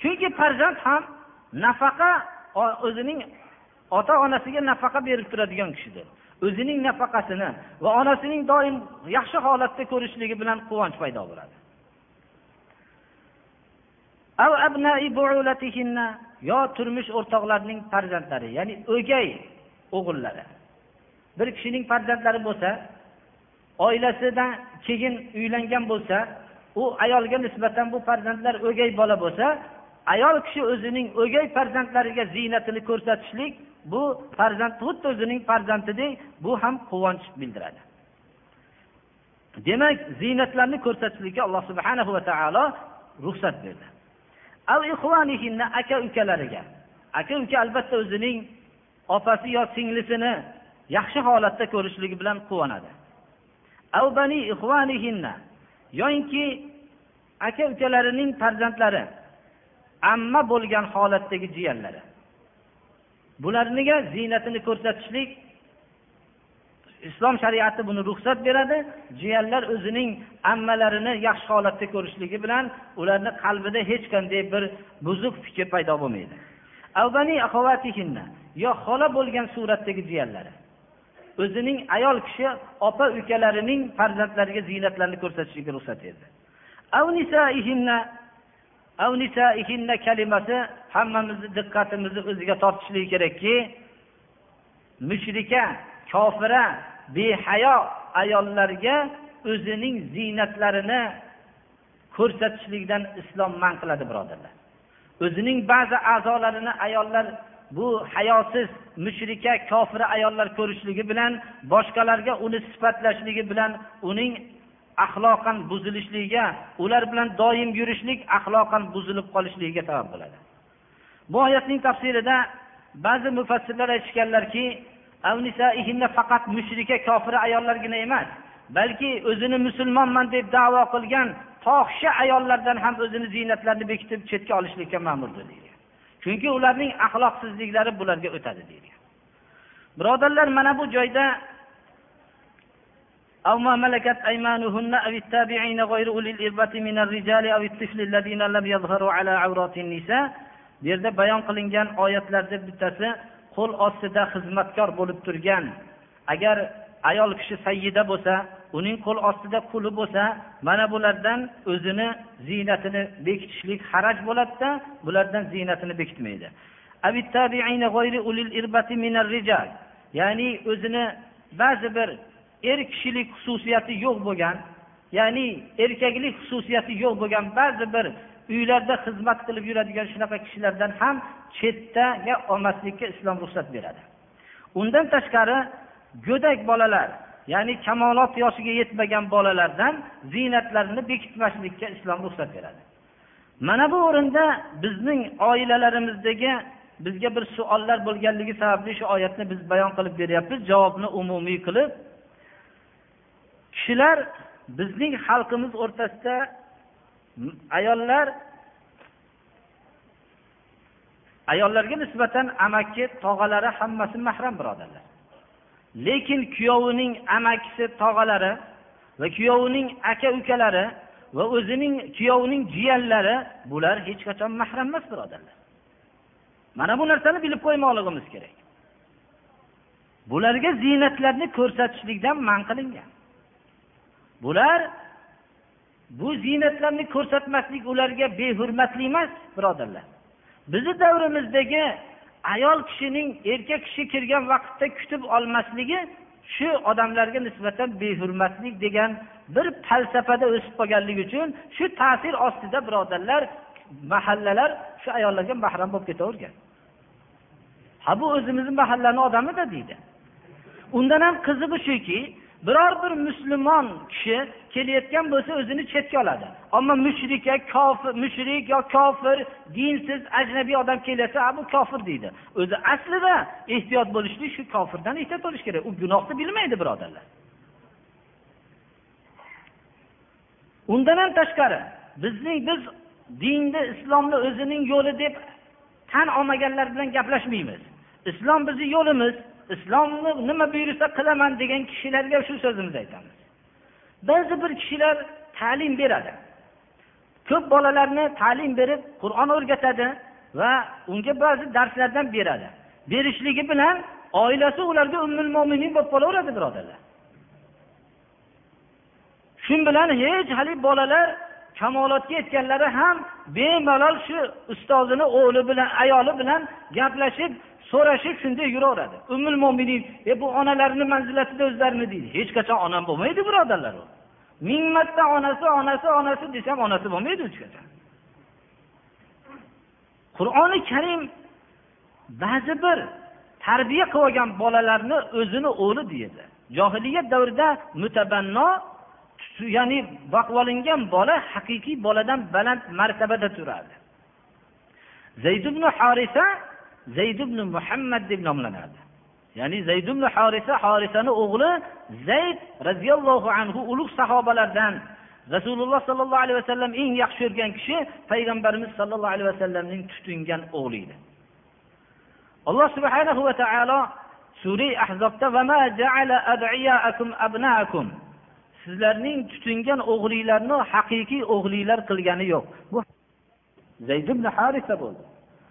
Chunki farzand ham nafaqa o'zining ota onasiga nafaqa berib turadigan kishidir. O'zining nafaqasini va onasining doim yaxshi holatda ko'rishligi bilan quvonch paydo bo'ladi. Yo turmush o'rtoqlarining farzandlari ya'ni o'gay o'g'illari. Bir kishining farzandlari bo'lsa oilasidan keyin uylangan bo'lsa u ayolga nisbatan bu farzandlar o'gay bola bo'lsa ayol kishi o'zining o'gay farzandlariga ziynatini ko'rsatishlik bu farzand xuddi o'zining farzandidek bu ham quvonch bildiradi. Demak ziynatlarni ko'rsatishlikka alloh subhanahu va taolo ruxsat berdi. Aka ukalariga aka uka albatta o'zining opasi yo singlisini yaxshi holatda ko'rishligi bilan quvonadi. Yoyinki aka ukalarining farzandlari amma bo'lgan holatdagi jiyanlari. Bularniga ziynatini ko'rsatishlik islom shariati buni ruxsat beradi. Jiyanlar o'zining ammalarini yaxshi holatda ko'rishligi bilan ularni qalbida hech qanday bir buzuq fikr paydo bo'lmaydi. Yo xola bo'lgan suratdagi jiyanlari. O'zining ayol kishi opa ukalarining farzandlariga ziynatlarini ko'rsatishlikka ruxsat berdi. Kalimasi hammamizni diqqatimizni o'ziga tortishligi kerakki mushrika kofira behayo ayollarga o'zining ziynatlarini ko'rsatishlikdan islom man qiladi birodarlar. O'zining ba'zi a'zolarini ayollar bu hayosiz mushrika kofira ayollar ko'rishligi bilan boshqalarga uni sifatlashligi bilan uning axloqan buzilishligiga ular bilan doim yurishlik axloqan buzilib qolishligiga sabab bo'ladi. Bu oyatning tafsirida ba'zi mufassirlar aytishganlarki faqat mushrika kofira ayollargina emas balki o'zini musulmonman deb davo qilgan fohisha ayollardan ham o'zini ziynatlarini bekitib chetga olishlikka ma'murdir deydi chunki ularning axloqsizliklari bularga o'tadi deyilgan birodarlar mana bu joyda أو ما ملكت أيمانهن أو التابعين غير أولي الإربة من الرجال أو الطفل الذين لم يظهروا على عورات النساء bu yerda bayon qilingan oyatlarda bittasi qo'l ostida xizmatkor bo'lib turgan. Agar ayol kishi sayyida bo'lsa uning qo'l ostida quli bo'lsa mana bulardan o'zini ziynatini bekitishlik haraj bo'ladida bulardan ziynatini bekitmaydi. Ya'ni o'zini ba'zi bir er kishilik xususiyati yo'q bo'lgan ya'ni erkaklik xususiyati yo'q bo'lgan ba'zi bir uylarda xizmat qilib yuradigan shunaqa kishilardan ham chetdaga olmaslikka islom ruxsat beradi. Undan tashqari go'dak bolalar ya'ni kamolot yoshiga yetmagan bolalardan ziynatlarini bekitmaslikka islom ruxsat beradi. Mana bu o'rinda bizning oilalarimizdagi bizga bir savollar bo'lganligi sababli shu oyatni biz bayon qilib beryapmiz. Javobni umumiy qilib kishilar bizning xalqimiz o'rtasida ayollar ayollarga nisbatan amaki tog'alari hammasi mahram birodarlar. Lekin kuyovining amakisi tog'alari va kuyovining aka ukalari va o'zining kuyovining jiyanlari bular hech qachon mahram emas birodarlar. Mana bu narsani bilib qo'ymoqligimiz kerak. Bularga ziynatlarni ko'rsatishlikdan man qilingan. Bular bu ziynatlarni ko'rsatmaslik ularga behurmatlik emas birodarlar. Bizni davrimizdagi ayol kishining erkak kishi kirgan vaqtda kutib olmasligi shu odamlarga nisbatan behurmatlik degan bir falsafada o'sib qolganligi uchun shu ta'sir ostida birodarlar mahallalar shu ayollarga mahram bo'lib ketavergan. Ha bu o'zimizni mahallani odamida deydi. Undan ham qizig'i shuki biror bir musulmon kishi kelayotgan bo'lsa o'zini chetga oladi. Ammo mushrika kofir mushrik yo kofir dinsiz ajnabiy odam kelayotsa bu kofir deydi. O'zi aslida ehtiyot bo'lishlik shu kofirdan ehtiyot bo'lish kerak. U gunohni bilmaydi birodarlar. Undan ham tashqari bizning biz dinni islomni o'zining yo'li deb tan olmaganlar bilan gaplashmaymiz. Islom bizni yo'limiz. Islomni nima buyursa qilaman degan kishilarga shu so'zimizni aytamiz. Ba'zi bir kishilar ta'lim beradi. Ko'p bolalarni ta'lim berib qur'on o'rgatadi va unga ba'zi darslardan beradi. Berishligi bilan oilasi ularga ummul mo'minin bo'lib qolaveradi birodarlar. Shu bilan hech haligi bolalar kamolotga yetganlari ham bemalol shu ustozini o'g'li bilan ayoli bilan gaplashib so'rashib shunday yuraveradi. Ummul mo'minin e bu onalarni manzilatida o'zlarini deydi. Hech qachon onam bo'lmaydi birodarlar u. Ming marta onasi onasi onasi desam onasi bo'lmaydi hech qachon. Qur'oni karim ba'zi bir tarbiya qilib olgan bolalarni o'zini o'g'li deydi. Johiliyat davrida mutabanno ya'ni boqib olingan bola haqiqiy boladan baland martabada turadi zayd ibn horisa zayd ibn muhammad deb nomlanadi. Ya'ni zayd ibn horisa horisani o'g'li zayd roziyallohu anhu ulug' sahobalardan. Rasululloh sollallohu alayhi vasallam eng yaxshi ko'rgan kishi payg'ambarimiz sollallohu alayhi vasallamning tutingan o'g'li edi. Alloh subhanahu va taolo sura ahzobda sizlarning tutingan o'g'linglarni haqiqiy o'g'linglar qilgani yo'q. Bu zayd ibn harisa bo'ldi.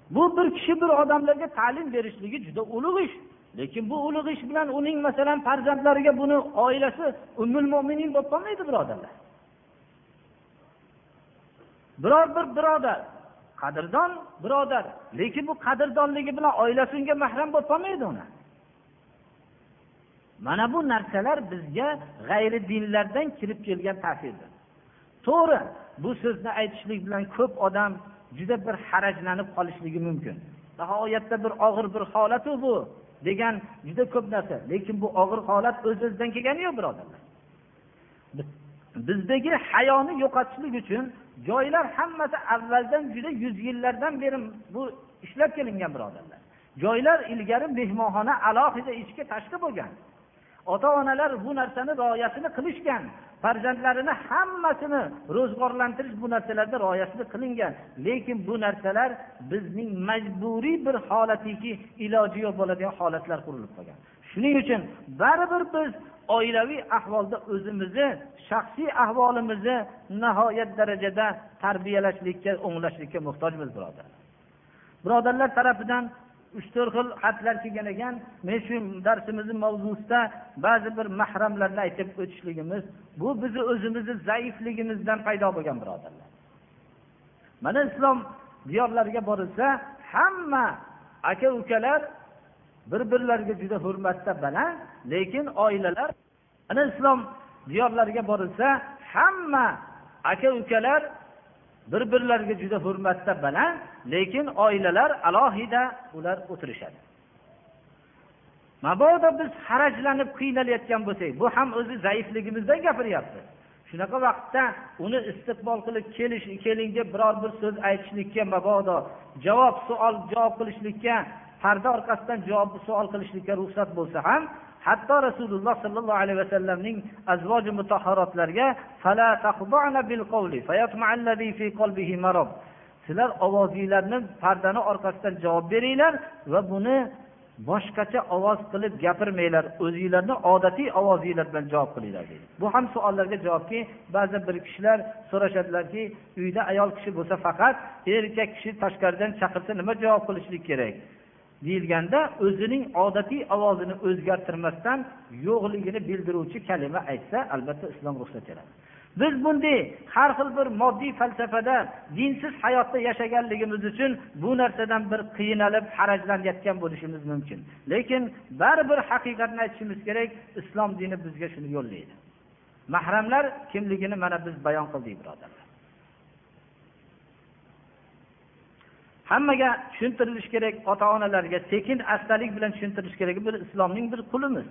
Bu bir kishi bir odamlarga ta'lim berishligi juda ulug' ish. Lekin bu ulug' ish bilan uning masalan farzandlariga buni oilasi ummul mo'minin bo'lib qolmaydi birodarlar biror bir birodar qadrdon birodar lekin bu qadrdonligi bilan oilasi unga mahram bo'lib qolmaydi uni. Mana bu narsalar bizga g'ayri dinlardan kirib kelgan ta'sirdir. To'g'ri bu so'zni aytishlik bilan ko'p odam juda bir harajlanib qolishligi mumkin. Nihoyatda bir og'ir bir holatu bu degan juda ko'p narsa. Lekin bu og'ir holat o'z o'zidan kelgani yo'q birodarlar? Bizdagi hayoni yo'qotishlik uchun joylar hammasi avvaldan juda yuz yillardan beri bu ishlab kelingan birodarlar. Joylar ilgari mehmonxona alohida ichki tashqi bo'lgan. Ota onalar bu narsani rioyasini qilishgan farzandlarini hammasini ro'zg'orlantirish bu narsalarda rioyasini qilingan. Lekin bu narsalar bizning majburiy bir holatiki iloji yo'q bo'ladigan holatlar qurilib qolgan. Shuning uchun baribir biz oilaviy ahvolda o'zimizni shaxsiy ahvolimizni nihoyat darajada tarbiyalashlikka o'nglashlikka muhtojmiz birodar birodarlar tarafidan uch to'rt xil xatlar kelgan ekan men shu darsimizni mavzusida ba'zi bir mahramlarni aytib o'tishligimiz bu bizni o'zimizni zaifligimizdan paydo bo'lgan birodarlar. Mana islom diyorlariga borilsa hamma aka ukalar bir birlariga juda hurmatda baland lekin oilalar mana islom diyorlariga borilsa hamma aka ukalar bir birlariga juda hurmatda baland lekin oilalar alohida ular o'tirishadi. Mabodo biz harajlanib qiynalayotgan bo'lsak bu ham o'zi zaifligimizdan gapiryapti. Shunaqa vaqtda uni istiqbol qilib kelish keling deb biror bir so'z aytishlikka mabodo javob savol javob qilishlikka parda orqasidan javob savol qilishlikka ruxsat bo'lsa ham hatto rasululloh sollallohu alayhi vasallamning azvoji mutahharotlarga sizlar ovozinglarni pardani orqasidan javob beringlar va buni boshqacha ovoz qilib gapirmanglar. O'zinglarni odatiy ovozinglar bilan javob qilinglar deydi. Bu ham savollarga javobki ba'zi bir kishilar so'rashadilarki uyda ayol kishi bo'lsa faqat erkak kishi tashqaridan chaqirsa nima javob qilishlik kerak? Deyilganda o'zining odatiy ovozini o'zgartirmasdan yo'qligini bildiruvchi kalima aytsa albatta islom ruxsat beradi. Biz bunday har xil bir moddiy falsafada dinsiz hayotda yashaganligimiz uchun bu narsadan bir qiynalib harajlanayotgan bo'lishimiz mumkin. Lekin baribir haqiqatni aytishimiz kerak islom dini bizga shuni yo'llaydi. Mahramlar kimligini mana biz bayon qildik birodarlar. Hammaga tushuntirilishi kerak ota onalarga sekin astalik bilan tushuntirish kerak. Bir islomning bir qulimiz.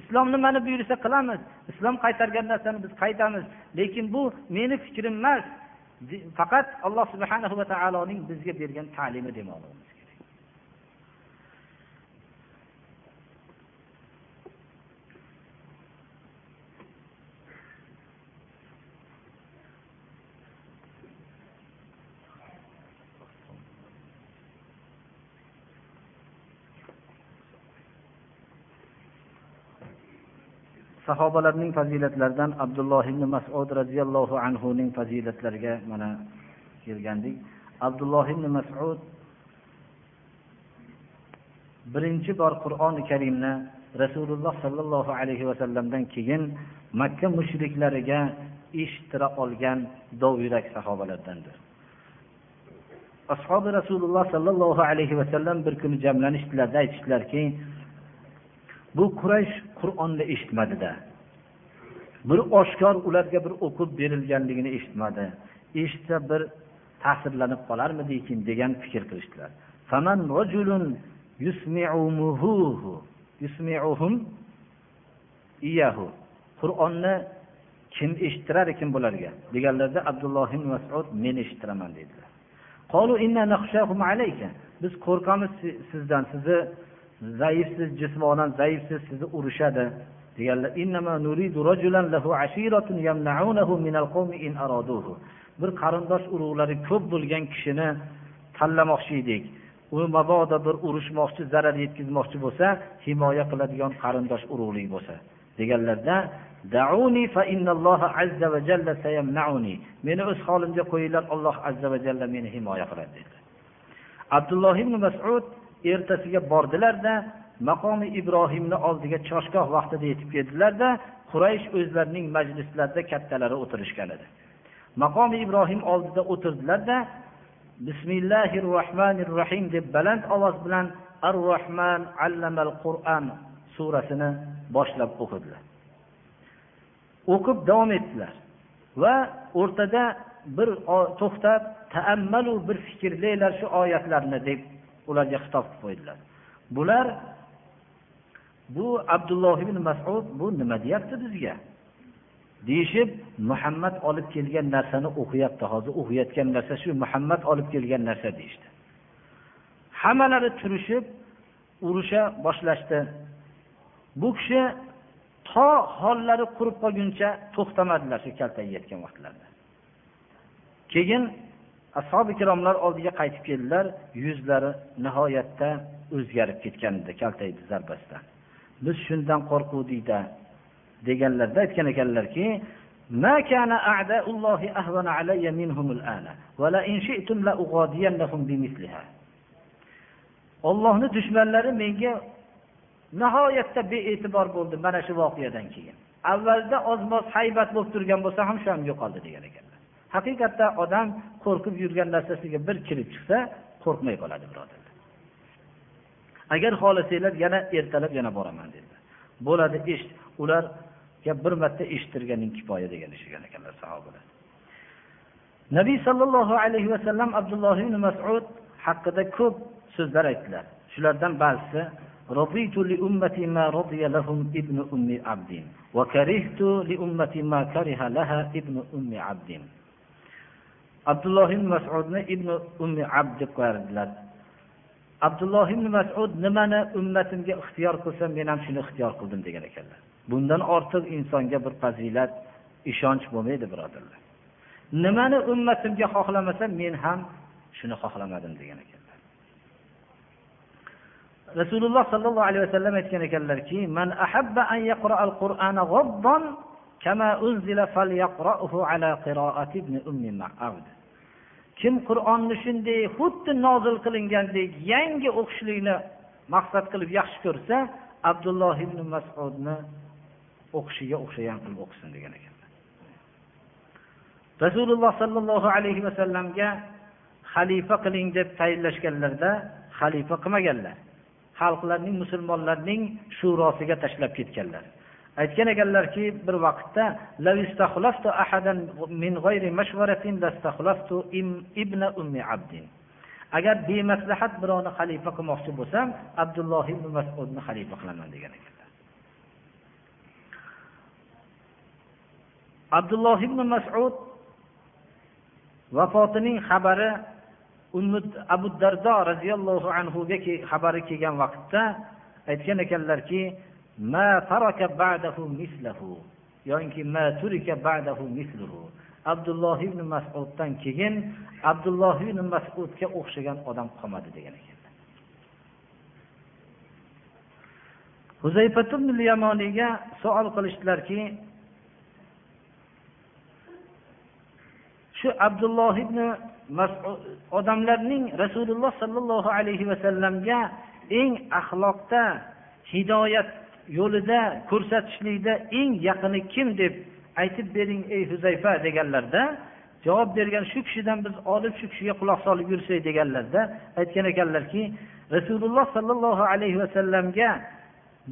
Islom nimani buyursa qilamiz. Islom qaytargan narsani biz qaytamiz. Lekin bu meni fikrim emas. Faqat alloh subhanahu va taoloning bizga bergan ta'limi demoqligimiz sahobalarning fazilatlaridan abdulloh ibn masud roziyallohu anhuning fazilatlariga mana kelgandik. Abdulloh ibn masud birinchi bor qur'oni karimni rasululloh sollallohu alayhi vasallamdan keyin makka mushriklariga eshittira olgan dovyurak sahobalardandir. Ashobi rasululloh sollallohu alayhi vasallam bir kuni jamlanishdilarda aytishdilarki bu quraysh qur'onni eshitmadida. Bir oshkor ularga bir o'qib berilganligini eshitmadi. Eshitsa bir ta'sirlanib qolarmidikin degan fikr qilishdilar. Qur'onni kim eshittirar ekan bularga? Deganlarda abdulloh ibn masud men eshittiraman dedilar. Biz qo'rqamiz sizdan sizni zaifsiz jismonan zaifsiz sizni urishadi. Deganlar bir qarindosh urug'lari ko'p bo'lgan kishini tanlamoqchi edik. U mabodo bir urushmoqchi zarar yetkazmoqchi bo'lsa himoya qiladigan qarindosh urug'lik bo'lsa. Deganlarda meni o'z holimga qo'yinglar alloh azza va jalla meni himoya qiladi dedi. Abdulloh ibn masud ertasiga bordilarda maqomi ibrohimni oldiga choshgoh vaqtida yetib keldilarda quraysh o'zlarining majlislarida kattalari o'tirishgan edi. Maqomi ibrohim oldida o'tirdilarda bismillahi rohmanir rohim deb baland ovoz bilan ar rohman allamal qur'an surasini boshlab o'qidilar. O'qib davom etdilar va o'rtada bir to'xtab taammalu bir fikrlanglar shu oyatlarni deb ularga xitob qilib qo'ydilar. Bular bu abdulloh ibn masud bu nima deyapti bizga? Deyishib muhammad olib kelgan narsani o'qiyapti hozir o'qiyotgan narsa shu muhammad olib kelgan narsa deyishdi. Hammalari turishib urusha boshlashdi. Bu kishi to hollari qurib qolguncha to'xtamadilar shu kaltayayotgan vaqtlarida. Keyin ashobi ikromlar oldiga qaytib keldilar yuzlari nihoyatda o'zgarib ketgan edi kaltaydi zarbasidan. Biz shundan qo'rquvdikda deganlarda aytgan ekanlarki ollohni dushmanlari menga nihoyatda bee'tibor bo'ldi mana shu voqeadan keyin. Avvalda oz moz haybat bo'lib turgan bo'lsa ham shu ham yo'qoldi degan ekan. haqiqatda odam qo'rqib yurgan narsasiga bir kirib chiqsa qo'rqmay qoladi birodarlar. Agar xohlasanglar yana ertalab yana boraman dedilar bo'ladi eshit ular bir marta eshittirganing kifoya degan ishigan ekanlar sahobalar. Nabiy sollallohu alayhi vasallam abdulloh ibn masud haqida ko'p so'zlar aytdilar. Shulardan ba'zisi رضيت لأمتي ما رضي لهم ابن أم عبد وكرهت لأمتي ما كره لها ابن أم عبد abdulloh ibn masudni ibn ummi abd deb qo'yardilar. Abdulloh ibn masud nimani ummatimga ixtiyor qilsam men ham shuni ixtiyor qildim degan ekanlar. Bundan ortiq insonga bir fazilat ishonch bo'lmaydi birodarlar. Nimani ummatimga xohlamasam men ham shuni xohlamadim degan ekanlar. Rasululloh sollallohu alayhi vasallam aytgan ekanlarki man ahabba an yaqra al qur'ana g'obban kama unzila falyaqra'uhu ala qira'ati ibn ummi abd kim qur'onni shunday xuddi nozil qilingandek yangi o'qishlikni maqsad qilib yaxshi ko'rsa abdulloh ibn masudni o'qishiga o'xshagan qilib o'qisin degan ekanlar. Rasululloh sollallohu alayhi vasallamga xalifa qiling deb tayinlashganlarida xalifa qilmaganlar. Xalqlarning musulmonlarning shurosiga tashlab ketganlar. Aytgan ekanlarki bir vaqtda agar bemaslahat birovni xalifa qilmoqchi bo'lsam abdulloh ibn masudni xalifa qilaman degan ekanlar. Abdulloh ibn masud vafotining xabari abu dardo roziyallohu anhuga xabari kelgan vaqtda aytgan ekanlarki abdulloh ibn masuddan keyin abdulloh ibn masudga o'xshagan odam qolmadi degan ekanlar yamoniyga savol qilishdilarki shu abdulloh ibn masud odamlarning rasululloh sollallohu alayhi vasallamga eng axloqda hidoyat yo'lida ko'rsatishlikda eng yaqini kim deb aytib bering ey huzayfa deganlarda javob bergan shu kishidan biz olib shu kishiga quloq solib yursak deganlarda aytgan ekanlarki rasululloh sollallohu alayhi vasallamga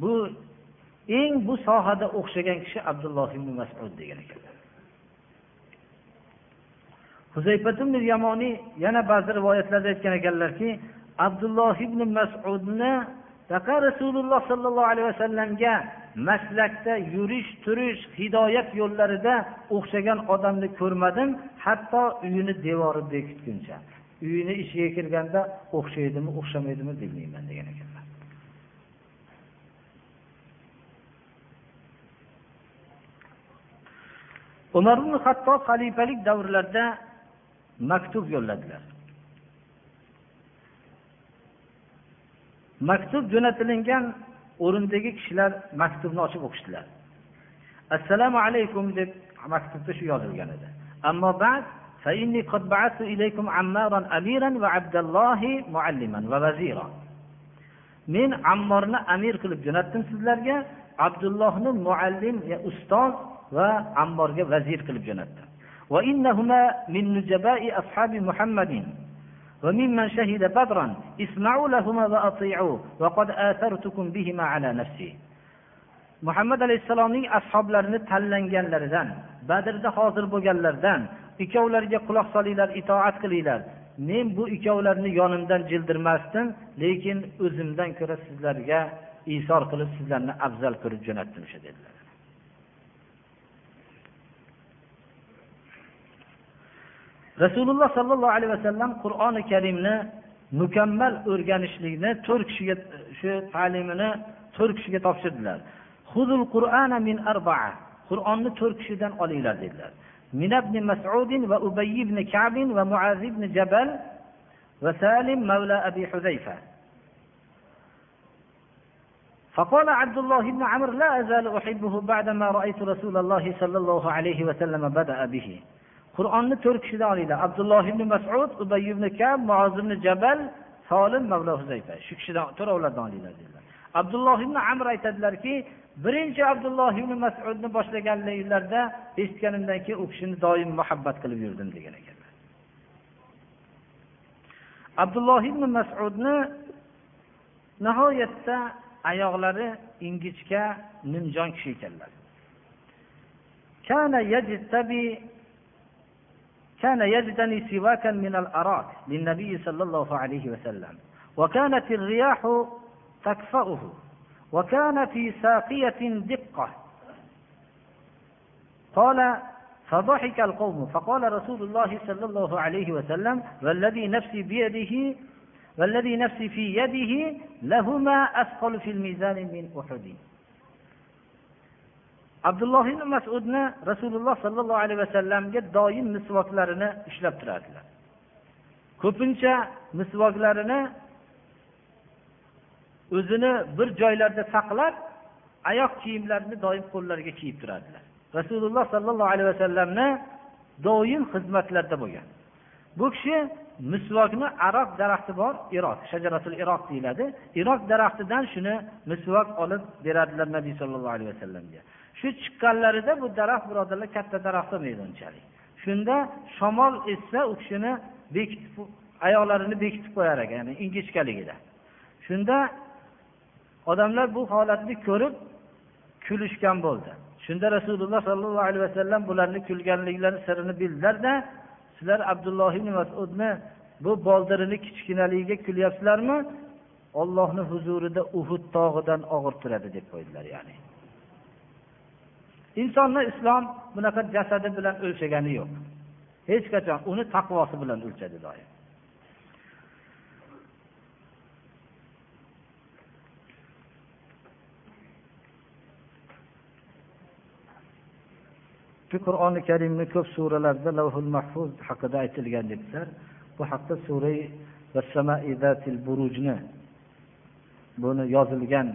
bu eng bu sohada o'xshagan kishi abdulloh ibn masud degan ekanlar yamoniy yana ba'zi rivoyatlarda aytgan ekanlarki abdulloh ibn masudni rasululloh sollallohu alayhi vasallamga maslakda yurish turish hidoyat yo'llarida o'xshagan odamni ko'rmadim hatto uyini devori bekitguncha. Uyini ishiga kirganda o'xshaydimi o'xshamaydimi bilmayman degan ekanlar. Umar ibn hattob xalifalik davrlarida maktub yo'lladilar. maktub jo'natilingan o'rindagi kishilar maktubni ochib o'qishdilar. Assalomu alaykum deb maktubda shu yozilgan edi. Ammo ba'd فإني قد بعثت إليكم عمارا أميرا وعبد الله معلما ووزيرا men ammorni amir qilib jo'natdim sizlarga abdullohni muallim ustoz va ammorga vazir qilib jo'natdim. وممن شهد بدرا اسمعوا لهما وأطيعوا وقد آثرتكم بهما على نفسي muhammad alayhissalomning ashoblarini танланганлардан бадрда ҳозир бўлганлардан ikkovlariga қулоқ солинглар итоат қилинглар men bu ikkovlarini yonimdan jildirmasdim lekin o'zimdan ko'ra sizlarga isor qilib sizlarni afzal ko'rib jo'natdim o'sha dedilar rasululloh sollallohu alayhi vasallam qur'oni karimni mukammal o'rganishlikni to'rt kishiga shu ta'limini to'rt kishiga topshirdilar. Huzul qur'ana min arbaa. Qur'onni to'rt kishidan olinglar dedilar. Min ibn masudin va ubay ibn kabin va muaz ibn jabal va salim mavla abi huzayfa فقال عبد الله بن عمرو لا أزال أحبه بعدما رأيت رسول الله صلى الله عليه وسلم بدأ به qur'onni to'rt kishidan olinglar. Abdulloh ibn masud ubay ibn kab muoz ibn jabal solim mavlo huzayfa. Shu kishidan to'rovlardan olinglar dedilar. Abdulloh ibn amr aytadilarki birinchi abdulloh ibn masudni boshlaganliglarida eshitganimdan keyin u kishini doim muhabbat qilib yurdim degan ekanlar. Abdulloh ibn masudni nihoyatda oyoqlari ingichka nimjon kishi ekanlar. كان يجتني سواكا من الأراك للنبي صلى الله عليه وسلم. وكانت الرياح تكفأه. وكان في ساقية دقة. قال فضحك القوم. فقال رسول الله صلى الله عليه وسلم والذي نفسي بيده والذي نفسي في يده لهما أثقل في الميزان من أحد. Abdulloh ibn masudni rasululloh sollallohu alayhi vasallamga doim misvoklarini ushlab turardilar. Ko'pincha misvoklarini o'zini bir joylarda saqlab oyoq kiyimlarini doim qo'llariga kiyib turardilar. Rasululloh sollallohu alayhi vasallamni doim xizmatlarda bo'lgan. Bu kishi misvokni aroq daraxti bor iroq shajaratul iroq deyiladi. Iroq daraxtidan shuni misvok olib beradilar nabiy sollallohu alayhi vasallamga shu chiqqanlarida bu daraxt birodarlar katta daraxt bo'lmaydi unchalik shunda shamol essa u kishini bekitib oyoqlarini bekitib qo'yar ekan ya'ni ingichkaligida. Shunda odamlar bu holatni ko'rib kulishgan bo'ldi. Shunda rasululloh sollallohu alayhi vasallam bularni kulganliklari sirini bildilarda sizlar abdulloh ibn masudni bu boldirini kichkinaligiga kulyapsizlarmi ollohni huzurida uhud tog'idan og'ir turadi deb qo'ydilar ya'ni. Insonni islom bunaqa jasadi bilan o'lchagani yo'q. Hech qachon uni taqvosi bilan o'lchadi doim. Shu qur'oni karimni ko'p suralarda lavhul mahfuz haqida aytilgan debdilar. Bu haqda surai burujni buni yozilgan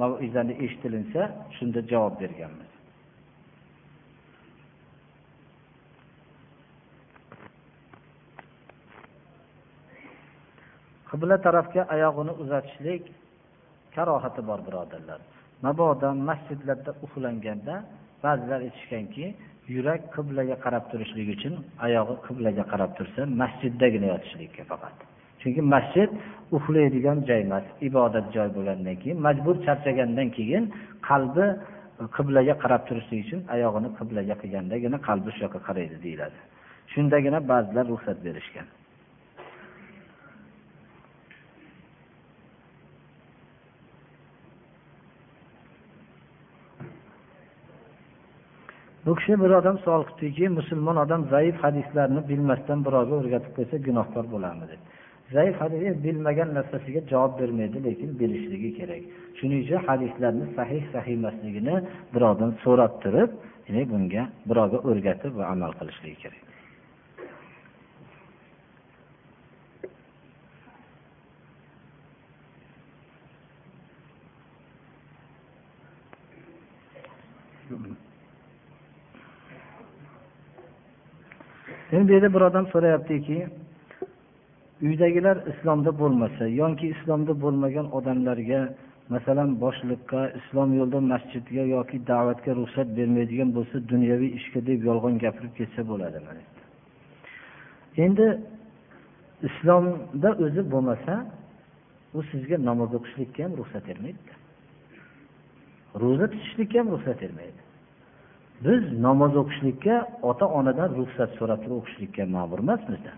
maizani eshitilinsa shunda javob berganmiz. Qibla tarafga oyog'ini uzatishlik karohati bor birodarlar. Mabodo masjidlarda uxlanganda ba'zilar aytishganki yurak qiblaga qarab turishligi uchun oyog'i qiblaga qarab tursa masjiddagina yotishlikka faqat. Chunki masjid uxlaydigan joy emas ibodat joy bo'lgandan keyin majbur charchagandan keyin qalbi qiblaga qarab turishligi uchun oyog'ini qiblaga qilgandagina qalbi shu yoqqa qaraydi deyiladi. Shundagina ba'zilar ruxsat berishgan. Bu kishi bir odam savol qilibdiki musulmon odam zaif hadislarni bilmasdan birovga o'rgatib qo'ysa gunohkor bo'ladimi deb zaif hadis e, bilmagan narsasiga javob bermaydi lekin bilishligi kerak. Shuning uchun hadislarni sahih sahih emasligini birovdan so'rab turib bunga birovga o'rgatib va amal qilishligi kerak. Endi bu yerda bir odam so'rayaptiki uydagilar islomda bo'lmasa yoki islomda bo'lmagan odamlarga masalan boshliqqa islom yo'lida masjidga yoki da'vatga ruxsat bermaydigan bo'lsa dunyoviy ishga deb yolg'on gapirib ketsa bo'ladimi endi. Islomda o'zi bo'lmasa u sizga namoz o'qishlikka ham ruxsat bermaydi ro'za tutishlikka ham ruxsat bermaydi. Biz namoz o'qishlikka ota onadan ruxsat so'rab turib o'qishlikka ma'mur emasmizda.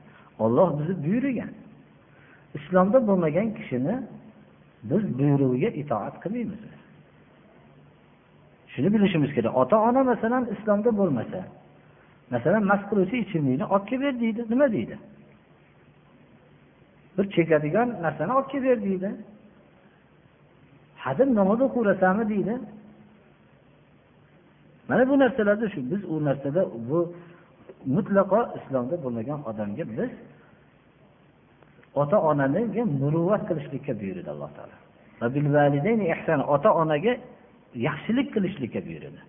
Olloh bizni buyurgan. Islomda bo'lmagan kishini biz buyrug'iga itoat qilmaymiz. Shuni bilishimiz kerak. Ota ona masalan islomda bo'lmasa masalan mast qiluvchi ichimlikni olib kelib ber deydi. Nima deydi? Bir chekadigan narsani olib kelib ber deydi. Hadeb namoz o'qiyverasanmi deydi. Mana bu narsalarda shu biz u narsada bu mutlaqo islomda bo'lmagan odamga biz ota onaniga muruvvat qilishlikka buyurdi alloh taolo. Ota onaga yaxshilik qilishlikka buyurdi.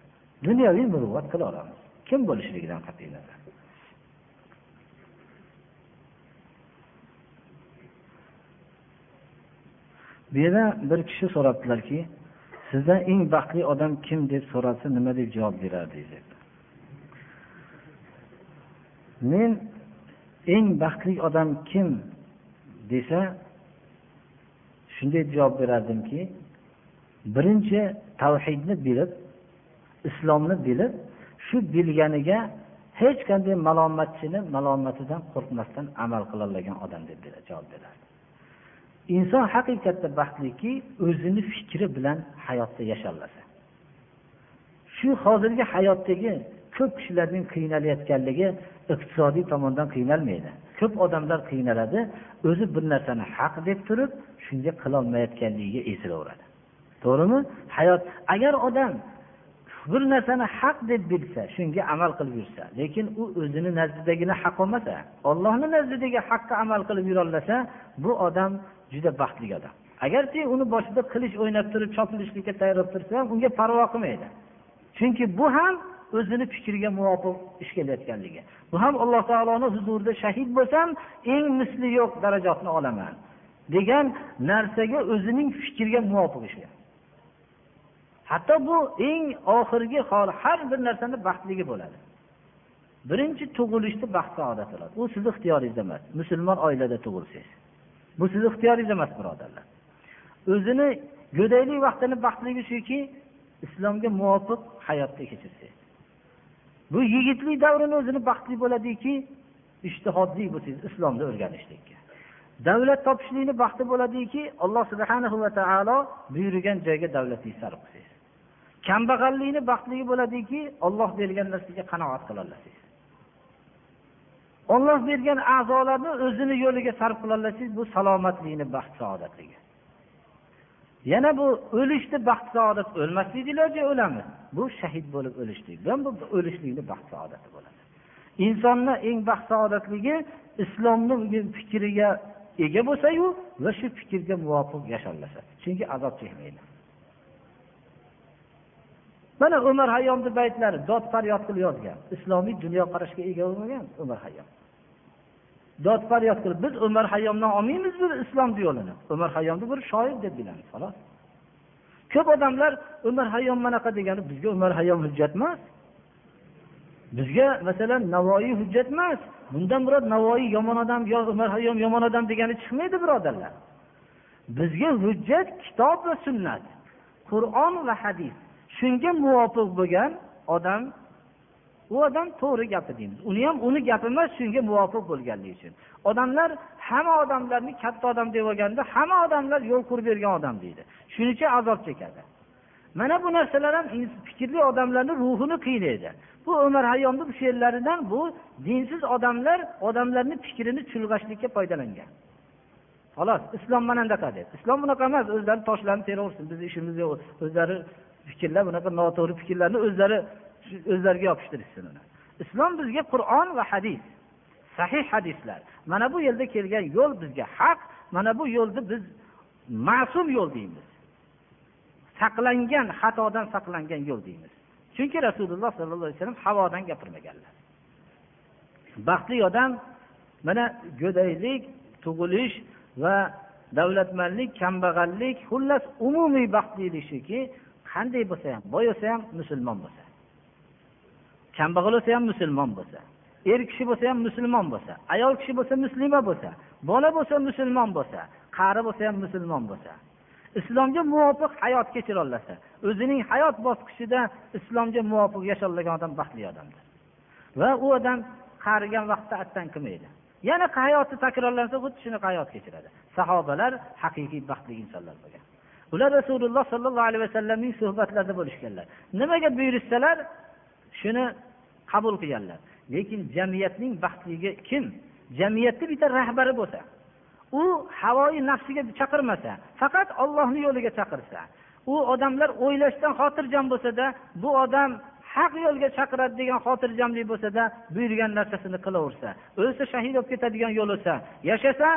Dunyoviy muruvvat qila olamiz. Kim bo'lishligidan qat'iy nazar? Bu yerda bir kishi so'rabdilarki sizdan eng baxtli odam kim deb so'rasa nima deb javob berardingiz men eng baxtli odam kim desa shunday javob berardimki birinchi tavhidni bilib islomni bilib shu bilganiga hech qanday malomatchini malomatidan qo'rqmasdan amal qilolmagan odam deb javob berardi inson haqiqatda baxtliki o'zini fikri bilan hayotda yasholasa shu hozirgi hayotdagi ko'p kishilarning qiynalayotganligi iqtisodiy tomondan qiynalmaydi. Ko'p odamlar qiynaladi o'zi bir narsani haq deb turib shunga qilolmayotganligiga esilaveradi to'g'rimi? Hayot agar odam bir narsani haq deb bilsa shunga amal qilib yursa lekin u o'zini nazdidagini haq olmasa ollohni nazdidagi haqqa amal qilib yurolmasa bu odam juda baxtli odam. Agarchi uni boshida qilich o'ynab turib chopilishlikka tayyorlab tursa ham unga parvo qilmaydi. Chunki bu ham o'zini fikriga muvofiq ish kelayotganligi. Bu ham alloh taoloni huzurida shahid bo'lsam eng misli yo'q darajatni olaman degan narsaga o'zining fikriga muvofiq ish hatto bu eng oxirgi hol har bir narsani baxtligi bo'ladi. Birinchi tug'ilishni baxt saodat bo'ladi u sizni ixtiyoringizda emas musulmon oilada tug'ilsangiz. Bu sizni ixtiyoringiz emas birodarlar. O'zini go'daylik vaqtini baxtligi shuki islomga muvofiq hayotda kechirsangiz. Bu yigitlik davrini o'zini baxtli bo'ladiki ishtihodli bo'lsangiz islomni o'rganishlikka. Davlat topishlikni baxti bo'ladiki alloh subhanahu va taolo buyurgan joyga davlatingizni sarf qilsangiz. Kambag'allikni baxtligi bo'ladiki olloh bergan narsaga qanoat qilolasiz olloh bergan a'zolarni o'zini yo'liga sarf qilolsangiz bu salomatlikni baxt saodatligi yana bu o'lishni baxt saodat o'lmaslikni iloji o'lamiz bu shahid bo'lib o'lishlik. Bu o'lishlikni baxt saodati bo'ladi insonni eng baxt saodatligi islomni fikriga ega bo'lsayu va shu fikrga muvofiq yasholasa chunki azob chekmaydi. Mana umar hayyomni baytlari dod faryod qilib yozgan. Islomiy dunyoqarashga ega bo'lmagan umar hayyom. Dod faryod qilib biz umar hayyomdan olmaymiz bu islomni yo'lini umar hayyomni bir shoir deb bilamiz xolos. Ko'p odamlar umar hayyom manaqa degani bizga umar hayyom hujjat emas. Bizga masalan navoiy hujjat emas. Bundan murod navoiy yomon odam yo umar hayyom yomon odam degani chiqmaydi birodarlar. Bizga hujjat kitob va sunnat qur'on va hadis. Shunga muvofiq bo'lgan odam u odam to'g'ri gapi deymiz. Uni ham uni gapi emas shunga muvofiq bo'lganligi uchun. Odamlar hamma odamlarni katta odam deb olganda hamma odamlar yo'l qurib bergan odam deydi. Shuning uchun azob chekadi. Mana bu narsalar ham fikrli odamlarni ruhini qiynaydi. Bu umar hayyomni she'rlaridan bu dinsiz odamlar odamlarni fikrini chulg'ashlikka foydalangan. Xolos islom mana bunaqa deb. Islom bunaqa emas o'zlari toshlarni teraversin bizni ishimiz yo'q o'zlari fikrlar bunaqa noto'g'ri fikrlarni o'zlari o'zlariga yopishtirishsin uni. Islom bizga qur'on va hadis sahih hadislar. Mana bu yerda kelgan yo'l bizga haq mana bu yo'lni biz ma'sum yo'l deymiz. Saqlangan xatodan saqlangan yo'l deymiz. Chunki rasululloh sollallohu alayhi vasallam havodan gapirmaganlar. Baxtli odam mana go'daylik tug'ilish va davlatmandlik kambag'allik xullas umumiy baxtlilik shuki qanday bo'lsa ham boy bo'lsa ham musulmon bo'lsa kambag'al bo'lsa ham musulmon bo'lsa er kishi bo'lsa ham musulmon bo'lsa ayol kishi bo'lsa muslima bo'lsa bola bo'lsa musulmon bo'lsa qari bo'lsa ham musulmon bo'lsa islomga muvofiq hayot kechira olasa o'zining hayot bosqichida islomga muvofiq yasholgan odam baxtli odamdir. Va u odam qarigan vaqtda attan qilmaydi yana hayoti takrorlansa xuddi shunaqa hayot kechiradi. Sahobalar haqiqiy baxtli insonlar bo'lgan. Ular rasululloh sollallohu alayhi vasallamning suhbatlarida bo'lishganlar. Nimaga buyurishsalar? Shuni qabul qilganlar. Lekin jamiyatning baxtligi kim? Jamiyatni bitta rahbari bo'lsa u havoyi nafsiga chaqirmasa faqat ollohni yo'liga chaqirsa u odamlar o'ylashdan xotirjam bo'lsada bu odam haq yo'lga chaqiradi degan xotirjamlik bo'lsada buyurgan narsasini qilaversa o'lsa shahid bo'lib ketadigan yo'l bo'lsa yashasa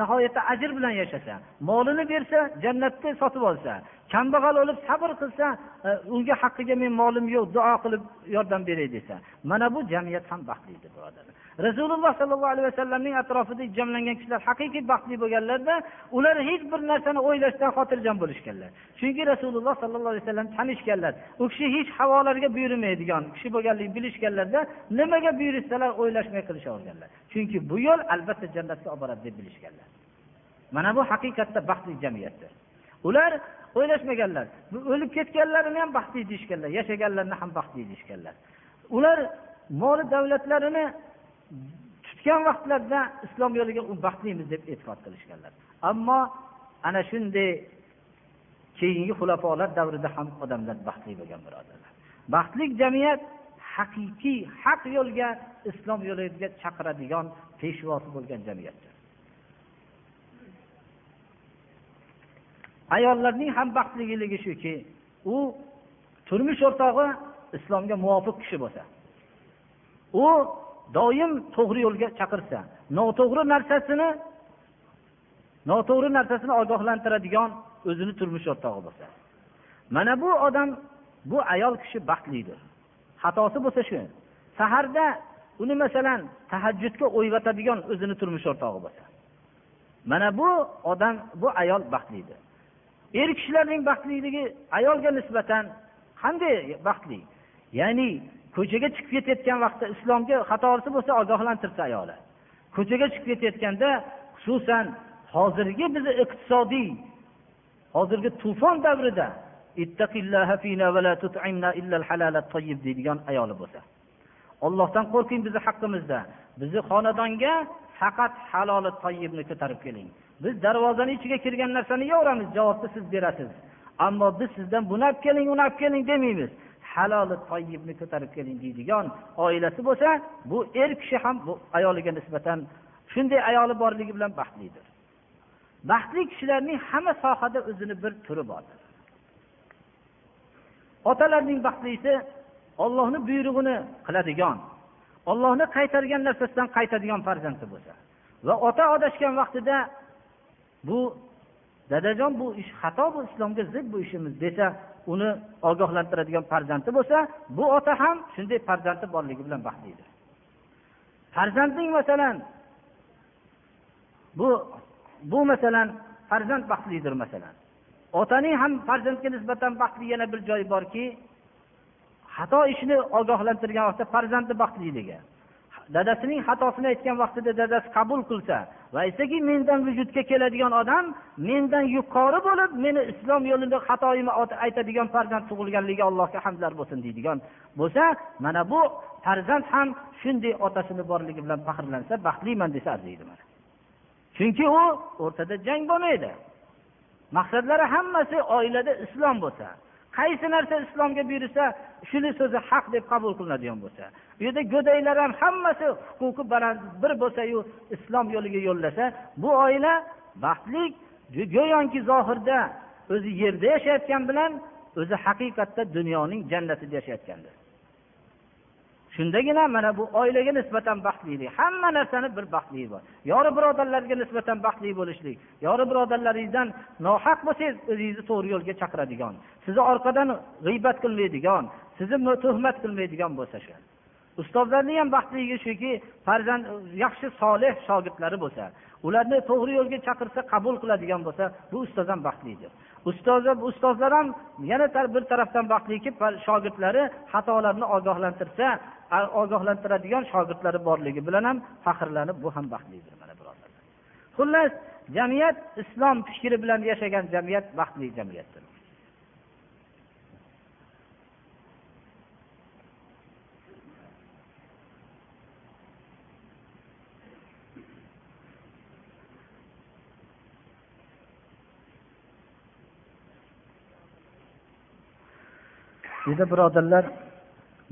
nihoyatda ajr bilan yashasa molini bersa jannatni sotib olsa kambag'al o'lib sabr qilsa e, unga haqqiga men molim yo'q duo qilib yordam beray desa mana bu jamiyat ham baxtlidir birodarlar. Rasululloh sollallohu alayhi vasallamning atrofida jamlangan kishilar haqiqiy baxtli bo'lganlarda ular hech bir narsani o'ylashdan xotirjam bo'lishganlar. Chunki rasululloh sollallohu alayhi vasallam tanishganlar u kishi hech havolarga buyurmaydigan kishi bo'lganligini bilishganlarda nimaga buyurishsalar o'ylashmay qilishaverganlar chunki bu yo'l albatta jannatga olib boradi deb bilishganlar. Mana bu haqiqatda baxtli jamiyatdir. Ular o'ylashmaganlar o'lib ketganlarini ham baxtli deyishganlar yashaganlarni ham baxtli deyishganlar. Ular moli davlatlarini tutgan vaqtlarida islom yo'liga baxtlimiz deb e'tiqod qilishganlar. Ammo ana shunday keyingi xulafolar davrida ham odamlar baxtli bo'lgan birodarlar. Baxtli jamiyat haqiqiy haq yo'lga islom yo'liga chaqiradigan peshvosi bo'lgan jamiyat ayollarning ham baxtliligi shuki u turmush o'rtog'i islomga muvofiq kishi bo'lsa u doim to'g'ri yo'lga chaqirsa noto'g'ri narsasini noto'g'ri narsasini ogohlantiradigan o'zini turmush o'rtog'i bo'lsa. Mana bu odam bu ayol kishi baxtlidir. Xatosi bo'lsa shu. Saharda uni masalan tahajjudga o'yg'otadigan o'zini turmush o'rtog'i bo'lsa. Mana bu odam bu ayol baxtlidir. Er kishilarning baxtliligi ayolga nisbatan qanday baxtli? Ya'ni ko'chaga chiqib ketayotgan vaqtda islomga xatosi bo'lsa ogohlantirsa ayoli. Ko'chaga chiqib ketayotganda xususan hozirgi bizni iqtisodiy hozirgi tufon davrida deydigan ayoli bo'lsa. Ollohdan qo'rqing bizni haqqimizda bizni xonadonga faqat haloli toyibni ko'tarib keling. Biz darvozani ichiga kirgan narsani yeyveramiz javobni siz berasiz. Ammo biz sizdan buni olib keling uni olib keling demaymiz. Haloli toyibni ko'tarib keling deydigan oilasi bo'lsa bu er kishi ham bu ayoliga nisbatan shunday ayoli borligi bilan baxtlidir. Baxtli kishilarning hamma sohada o'zini bir turi bordir. Otalarning baxtlisi ollohni buyrug'ini qiladigan ollohni qaytargan narsasidan qaytadigan farzandi bo'lsa va ota adashgan vaqtida bu dadajon bu ish xato bu islomga zid bu ishimiz desa uni ogohlantiradigan farzandi bo'lsa bu ota ham shunday farzandi borligi bilan baxtlidir. Farzandning masalan bu bu masalan farzand baxtlidir masalan. Otaning ham farzandga nisbatan baxtli yana bir joyi borki xato ishni ogohlantirgan vaqtda farzandi baxtliligi dadasining xatosini aytgan vaqtida dadasi qabul qilsa va aytsaki mendan vujudga keladigan odam mendan yuqori bo'lib meni islom yo'lida xatoyimni aytadigan farzand tug'ilganligiga allohga hamdlar bo'lsin deydigan bo'lsa mana bu farzand ham shunday otasini borligi bilan faxrlansa baxtliman desa arziydi mana. Chunki u o'rtada jang bo'lmaydi. Maqsadlari hammasi oilada islom bo'lsa qaysi narsa islomga buyursa shuni so'zi haq deb qabul qilinadigan bo'lsa. Bu yerda go'daklar ham hammasi huquqi baland bir bo'lsayu islom yo'liga yo'llasa bu oila baxtli go'yoki zohirda o'zi yerda yashayotgan bilan o'zi haqiqatda dunyoning jannatida yashayotgandir. Shundagina mana bu oilaga nisbatan baxtlilik. Hamma narsani bir baxtligi bor. Yori birodarlarga nisbatan baxtli bo'lishlik. Yori birodarlaringizdan nohaq bo'lsangiz o'zingizni to'g'ri yo'lga chaqiradigan sizni orqadan g'iybat qilmaydigan sizni tuhmat qilmaydigan bo'lsa shu. Ustozlarni ham baxtligi shuki farzand yaxshi solih shogirdlari bo'lsa ularni to'g'ri yo'lga chaqirsa qabul qiladigan bo'lsa bu ustoz ham baxtlidir. Ustozlar ustozlar ham yana bir tarafdan baxtliki shogirdlari xatolarni ogohlantirsa ogohlantiradigan shogirdlari borligi bilan ham faxrlanib bu ham baxtlidir mana birodarlar. Xullas jamiyat islom fikri bilan yashagan jamiyat baxtli jamiyat. Dedi birodarlar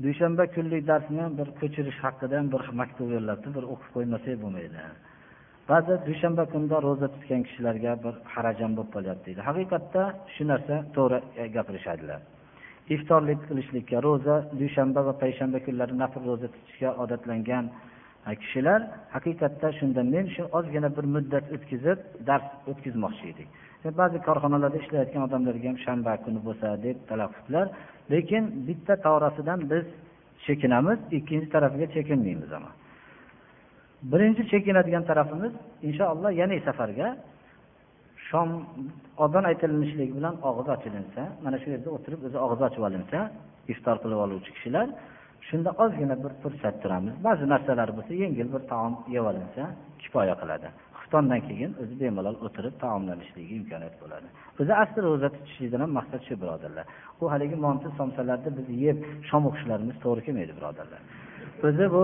dushanba kunlik darsni bir ko'chirish haqida bir maktub yo'llabdi bir o'qib qo'ymasak bo'lmaydi. Ba'zi dushanba kunida ro'za tutgan kishilarga bir harajan bo'lib qolyapti deydi. Haqiqatda shu narsa to'g'ri e, gapirishadilar. Iftorlik qilishlikka ro'za dushanba va payshanba kunlari nafl ro'za tutishga odatlangan e, kishilar haqiqatda shunda men shu ozgina bir muddat o'tkazib dars o'tkazmoqchi edik. Ba'zi korxonalarda ishlayotgan odamlarga ham shanba kuni bo'lsa deb talab qilibdilar lekin bitta torasidan biz chekinamiz ikkinchi tarafiga chekinmaymiz ama. Birinchi chekinadigan tarafimiz inshaalloh yana safarga shom odon aytilinishligi bilan og'iz ochilinsa mana shu yerda o'tirib o'zi og'iz ochib olinsa iftor qilib oluvchi kishilar shunda ozgina bir fursat turamiz. Ba'zi narsalar bo'lsa yengil bir taom yeb olinsa kifoya qiladi. Xuftondan keyin o'zi bemalol o'tirib taomlanishligiga imkoniyat bo'ladi. O'zi asli ro'za tutishlikdan ham maqsad shu birodarlar. U haligi monti somsalarni biz yeb shom o'qishlarimiz to'g'ri kelmaydi birodarlar. O'zi bu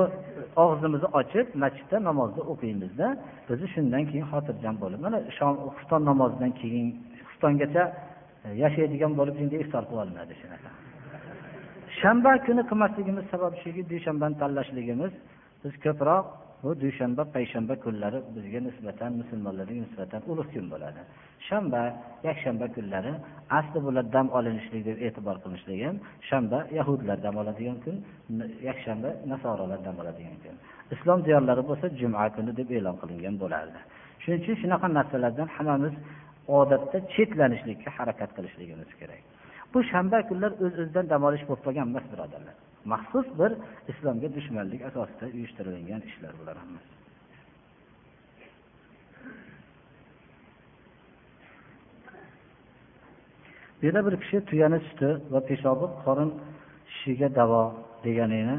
og'zimizni ochib masjidda namozni o'qiymizda o'zi shundan keyin xotirjam bo'lib mana shom xufton namozidan keyin xuftongacha e, yashaydigan bo'lib endi iftor qilib olinadi shunaqa. Shanba kuni qilmasligimiz sababi shuki dushanbani tanlashligimiz biz ko'proq bu dushanba payshanba kunlari bizga nisbatan musulmonlarga nisbatan ulug' kun bo'ladi. Shanba yakshanba kunlari asli bular dam olinishlik deb e'tibor qilinishlik ham shanba yahudlar dam oladigan kun yakshanba nasorolar dam oladigan kun. Islom diyorlari bo'lsa juma kuni deb e'lon qilingan bo'lardi. Shuning uchun shunaqa narsalardan hammamiz odatda chetlanishlikka harakat qilishligimiz kerak. Bu shanba kunlar o'z öz o'zidan dam olish bo'lib qolgan emas birodarlar. Maxsus bir islomga dushmanlik asosida uyushtirilgan ishlar bular. Hammasi bu yerda bir kishi tuyani suti va peshobi qorin shishiga davo deganini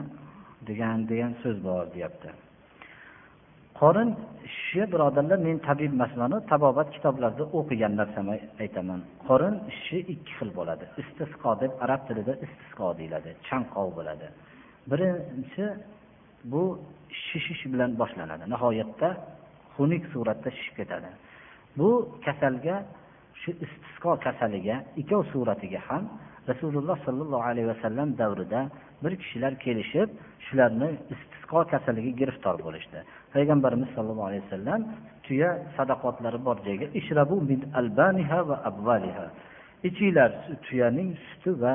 degan degan so'z bor deyapti. Qorin shishi birodarlar men tabib emasmanu tabobat kitoblarida o'qigan narsamni aytaman. Qorin shishi ikki xil bo'ladi. Istisqo deb arab tilida istisqo deyiladi chanqov bo'ladi. Birinchi bu shishish bilan boshlanadi. Nihoyatda xunuk suratda shishib ketadi. Bu kasalga shu istisqo kasaliga ikkov suratiga ham rasululloh sollallohu alayhi vasallam davrida bir kishilar kelishib shularni istisqo kasaliga giriftor bo'lishdi. Payg'ambarimiz sollallohu alayhi vasallam tuya sadaqotlari bor joyga ishrabu min albaniha va abvaliha. Ichinglar tuyaning suti va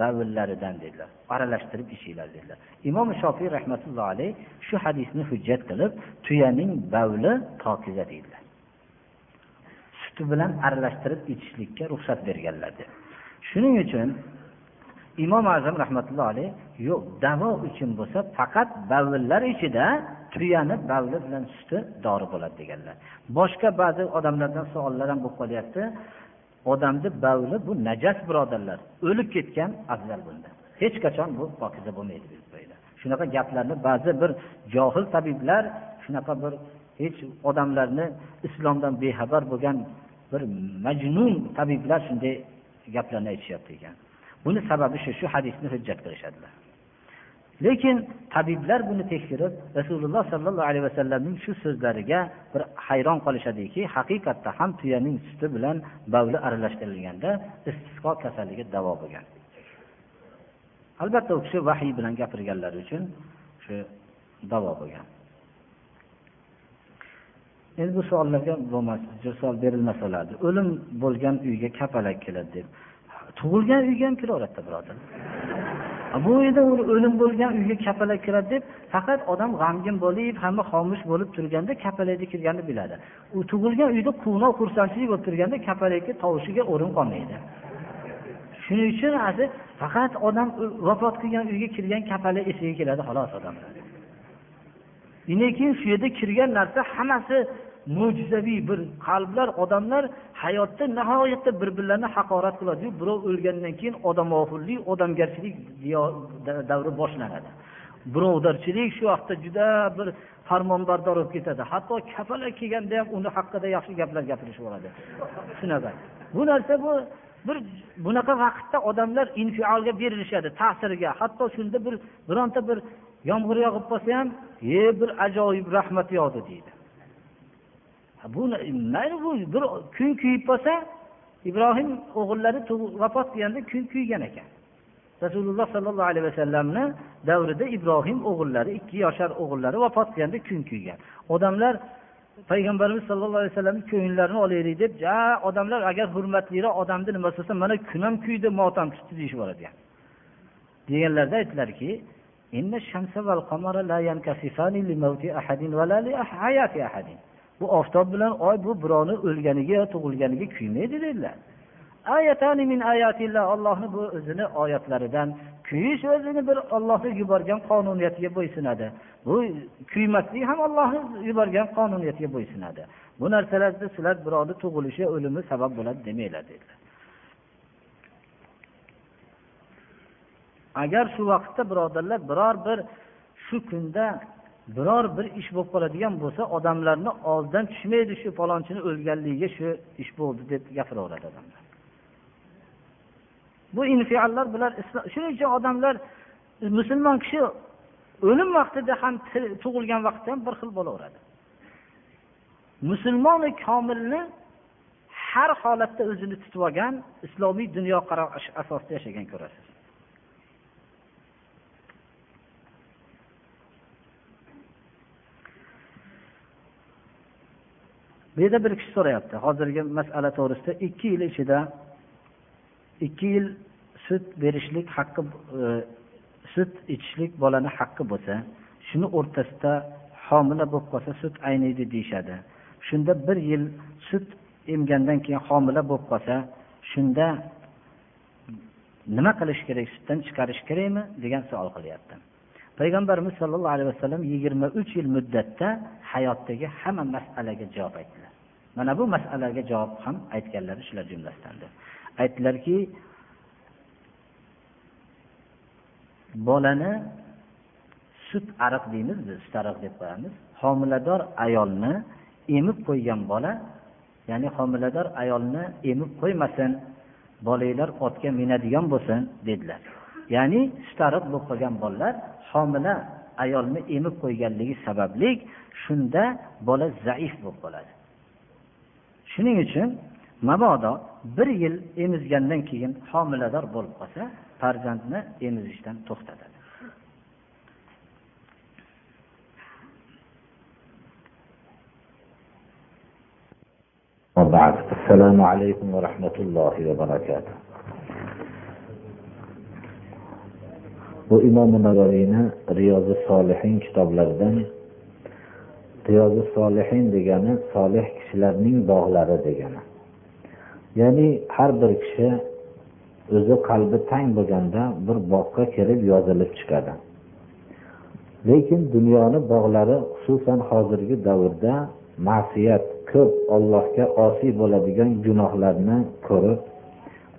bavillaridan dedilar. Aralashtirib ichinglar dedilar. Imom shofiy rahmatullohi alayh shu hadisni hujjat qilib tuyaning bavli pokiza deydilar suti bilan aralashtirib ichishlikka ruxsat berganlar deb shuning uchun imom azam rahmatulloh alayhi yo'q davo uchun bo'lsa faqat bavllar ichida tuyani bavli bilan suti dori bo'ladi deganlar. Boshqa ba'zi odamlardan savollar ham bo'lib qolyapti. Odamni bavli bu najas birodarlar o'lib ketgan afzal bunda hech qachon bu pokiza bo'lmaydi shunaqa gaplarni ba'zi bir johil tabiblar shunaqa bir hech odamlarni islomdan bexabar bo'lgan bir majnun tabiblar shunday gaplarni aytishyapti ekan. Buni sababi shu shu hadisni hujjat qilishadilar. Lekin tabiblar buni tekshirib rasululloh sollallohu alayhi vasallamning shu so'zlariga bir hayron qolishadiki haqiqatda ham tuyaning suti bilan bavli aralashtirilganda istisqo kasalligi davo bo'lgan. Albatta u kishi vahiy bilan gapirganlari uchun shu davo bo'lgan. Endi bu savollarga bo'lmas savol berilmasa bo'lardi o'lim bo'lgan uyga kapalak keladi deb tug'ilgan uyga ham kelaveradida birodar. Bu uyda o'lim bo'lgan uyga kapalak kiradi deb faqat odam g'amgin bo'lib hamma xomush bo'lib turganda kapalakni kirganini biladi. U tug'ilgan uyda quvnoq xursandchilik bo'lib turganda kapalakni tovushiga o'rin qolmaydi. Shuning uchun faqat odam vafot qilgan uyga kirgan kapalak esiga keladi xolos odamlar. Keyin shu yerda kirgan narsa hammasi mo'jizaviy bir qalblar odamlar hayotda nihoyatda bir birlarini haqorat qiladiyu birov o'lgandan keyin odamoxirlik odamgarchilik davri boshlanadi. Birovdarchilik shu vaqtda juda bir farmonbardor bo'lib ketadi. Hatto kafalak kelganda ham uni haqida yaxshi gaplar gapirishib yuboradi shunaqa. Bu narsa bu bir bunaqa vaqtda odamlar infiolga berilishadi ta'sirga hatto shunda bir bironta bir yomg'ir yog'ib qolsa ham e bir ajoyib rahmat yog'di deydi. Bu mayli bu bir kun kuyib qolsa ibrohim o'g'illari vafot qilganda kun kuygan ekan. Rasululloh sollallohu alayhi vasallamni davrida ibrohim o'g'illari ikki yoshar o'g'illari vafot qilganda kun kuygan. Odamlar payg'ambarimiz sallallohu alayhi vasallamni ko'nglarini olaylik deb ja odamlar agar hurmatliroq odamni nima bo'lsa mana kun ham kuydi motam tutdi deyishib yuboradigan deganlarida aytdilarki bu oftob bilan oy bu birovni o'lganiga tug'ilganiga kuymaydi dedilar. Ollohni bu o'zini oyatlaridan kuyish o'zini bir ollohni yuborgan qonuniyatiga bo'ysunadi. Bu kuymaslik ham ollohni yuborgan qonuniyatiga bo'ysunadi. Bu narsalarda sizlar birovni tug'ilishi o'limi sabab bo'ladi demanglar dedilar. Agar shu vaqtda birodarlar biror bir shu kunda biror bir ish bo'lib qoladigan bo'lsa odamlarni oldidan tushmaydi shu palonchini o'lganligiga shu ish bo'ldi deb gapiraveradi odamlar. Bu infiallar bular shuning uchun odamlar musulmon kishi o'lim vaqtida ham tug'ilgan vaqtda ham bir xil bo'laveradi. Musulmoni komilni har holatda o'zini tutib olgan islomiy dunyoqarash asosida yashagan ko'rasiz. Bu yerda bir kishi so'rayapti. Hozirgi masala to'g'risida ikki yil ichida ikki yil sut berishlik haqqi e, sut ichishlik bolani haqqi bo'lsa shuni o'rtasida homila bo'lib qolsa sut ayniydi deyishadi. Shunda bir yil sut emgandan keyin homila bo'lib qolsa shunda nima qilish kerak sutdan chiqarish kerakmi degan savol qilyapti. Payg'ambarimiz sollallohu alayhi vasallam yigirma uch yil muddatda hayotdagi hamma masalaga javob aytdilar. Mana bu masalaga javob ham aytganlari shular jumlasidandir. Aytdilarki bolani sut ariq deymiz biz sut ariq deb qo'yamiz. Homilador ayolni emib qo'ygan bola ya'ni homilador ayolni emib qo'ymasin bolanglar otga minadigan bo'lsin dedilar. Ya'ni sut ariq bo'lib qolgan bolalar homila ayolni emib qo'yganligi sababli shunda bola zaif bo'lib qoladi. shuning uchun mabodo bir yil emizgandan keyin homilador bo'lib qolsa farzandni emizishdan to'xtatadi. Assalomu alaykum va rahmatullohi va barakatuh. Bu imom navariyni riyozi solihin kitoblaridan riyozi solihin degani solih kishilarning bog'lari degani. Ya'ni har bir kishi o'zi qalbi tang bo'lganda bir bog'ga kirib yozilib chiqadi. Lekin dunyoni bog'lari xususan hozirgi davrda ma'siyat ko'p ollohga osiy bo'ladigan gunohlarni ko'rib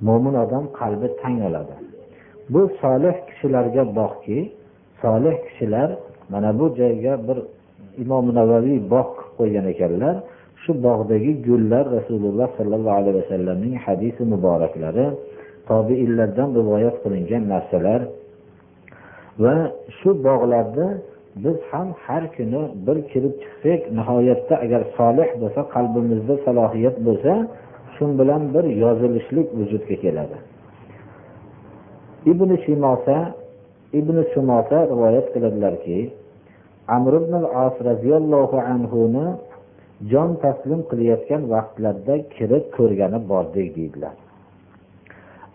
mo'min odam qalbi tang oladi. Bu solih kishilarga bog'ki solih kishilar mana bu joyga bir imom navaviy bog' qilib qo'ygan ekanlar shu bog'dagi gullar rasululloh sollallohu alayhi vasallamning hadisi muboraklari tobiinlardan rivoyat qilingan narsalar va shu bog'larda biz ham har kuni bir kirib chiqsak nihoyatda agar solih bo'lsa qalbimizda salohiyat bo'lsa shu bilan bir yozilishlik vujudga keladi. Ibn shimosa ibn shumosa rivoyat qiladilarki amr ibn al as roziyallohu anhuni jon taslim qilayotgan vaqtlarda kirib ko'rgani bordik deydilar.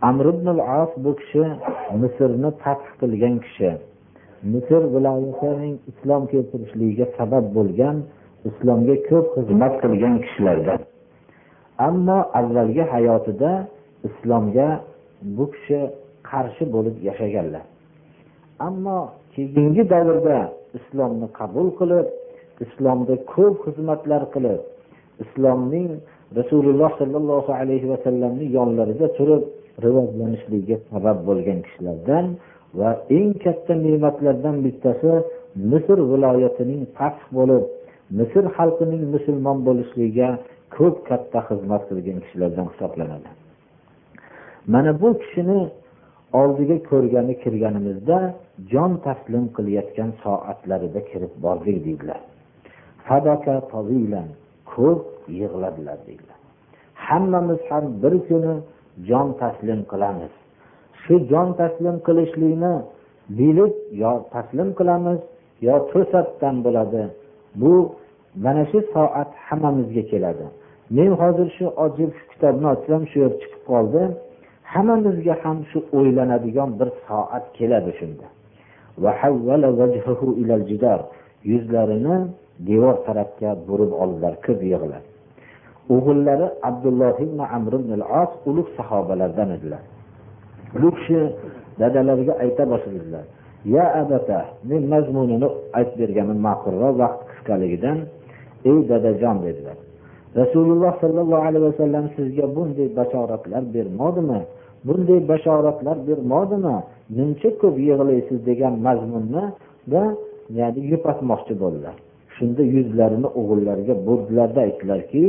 Amr ibn al as bu kishi misrni fath qilgan kishi. Misr viloyatining islom keltirishligiga sabab bo'lgan islomga ko'p xizmat qilgan kishilardan. Ammo avvalgi hayotida islomga bu kishi qarshi bo'lib yashaganlar. Ammo keyingi davrda islomni qabul qilib islomda ko'p xizmatlar qilib islomning rasululloh sollallohu alayhi vasallamni yonlarida turib rivojlanishligiga sabab bo'lgan kishilardan va eng katta ne'matlardan bittasi misr viloyatining fath bo'lib misr xalqining musulmon bo'lishligiga ko'p katta xizmat qilgan kishilardan hisoblanadi. Mana bu kishini oldiga ko'rgani kirganimizda jon taslim qilayotgan soatlarida kirib bordik deydilar ko'p yig'ladilar deydilar hammamiz ham bir kuni jon taslim qilamiz. Shu jon taslim qilishlikni bilib yo taslim qilamiz yo to'satdan bo'ladi. Bu mana shu soat hammamizga keladi. Men hozir shu ochib kitobni ochsam shu yer chiqib qoldi. Hammamizga ham shu o'ylanadigan bir soat keladi shunda. Yuzlarini devor tarafga burib oldilar ko'p yig'lab o'g'illari abdulloh ibn amr ibn al as ulug' sahobalardan edilar. Bu kishi dadalariga ayta boshladilar ya abata men mazmunini aytib berganim ma'qulroq vaqt qisqaligidan ey dadajon dedilar. Rasululloh sollallohu alayhi vasallam sizga bunday bashoratlar bermadimi? Bunday bashoratlar bermadimi? Muncha ko'p yig'laysiz degan mazmunni va ya'ni yupatmoqchi bo'ldilar. Shunda yuzlarini o'g'illariga burdilarda aytdilarki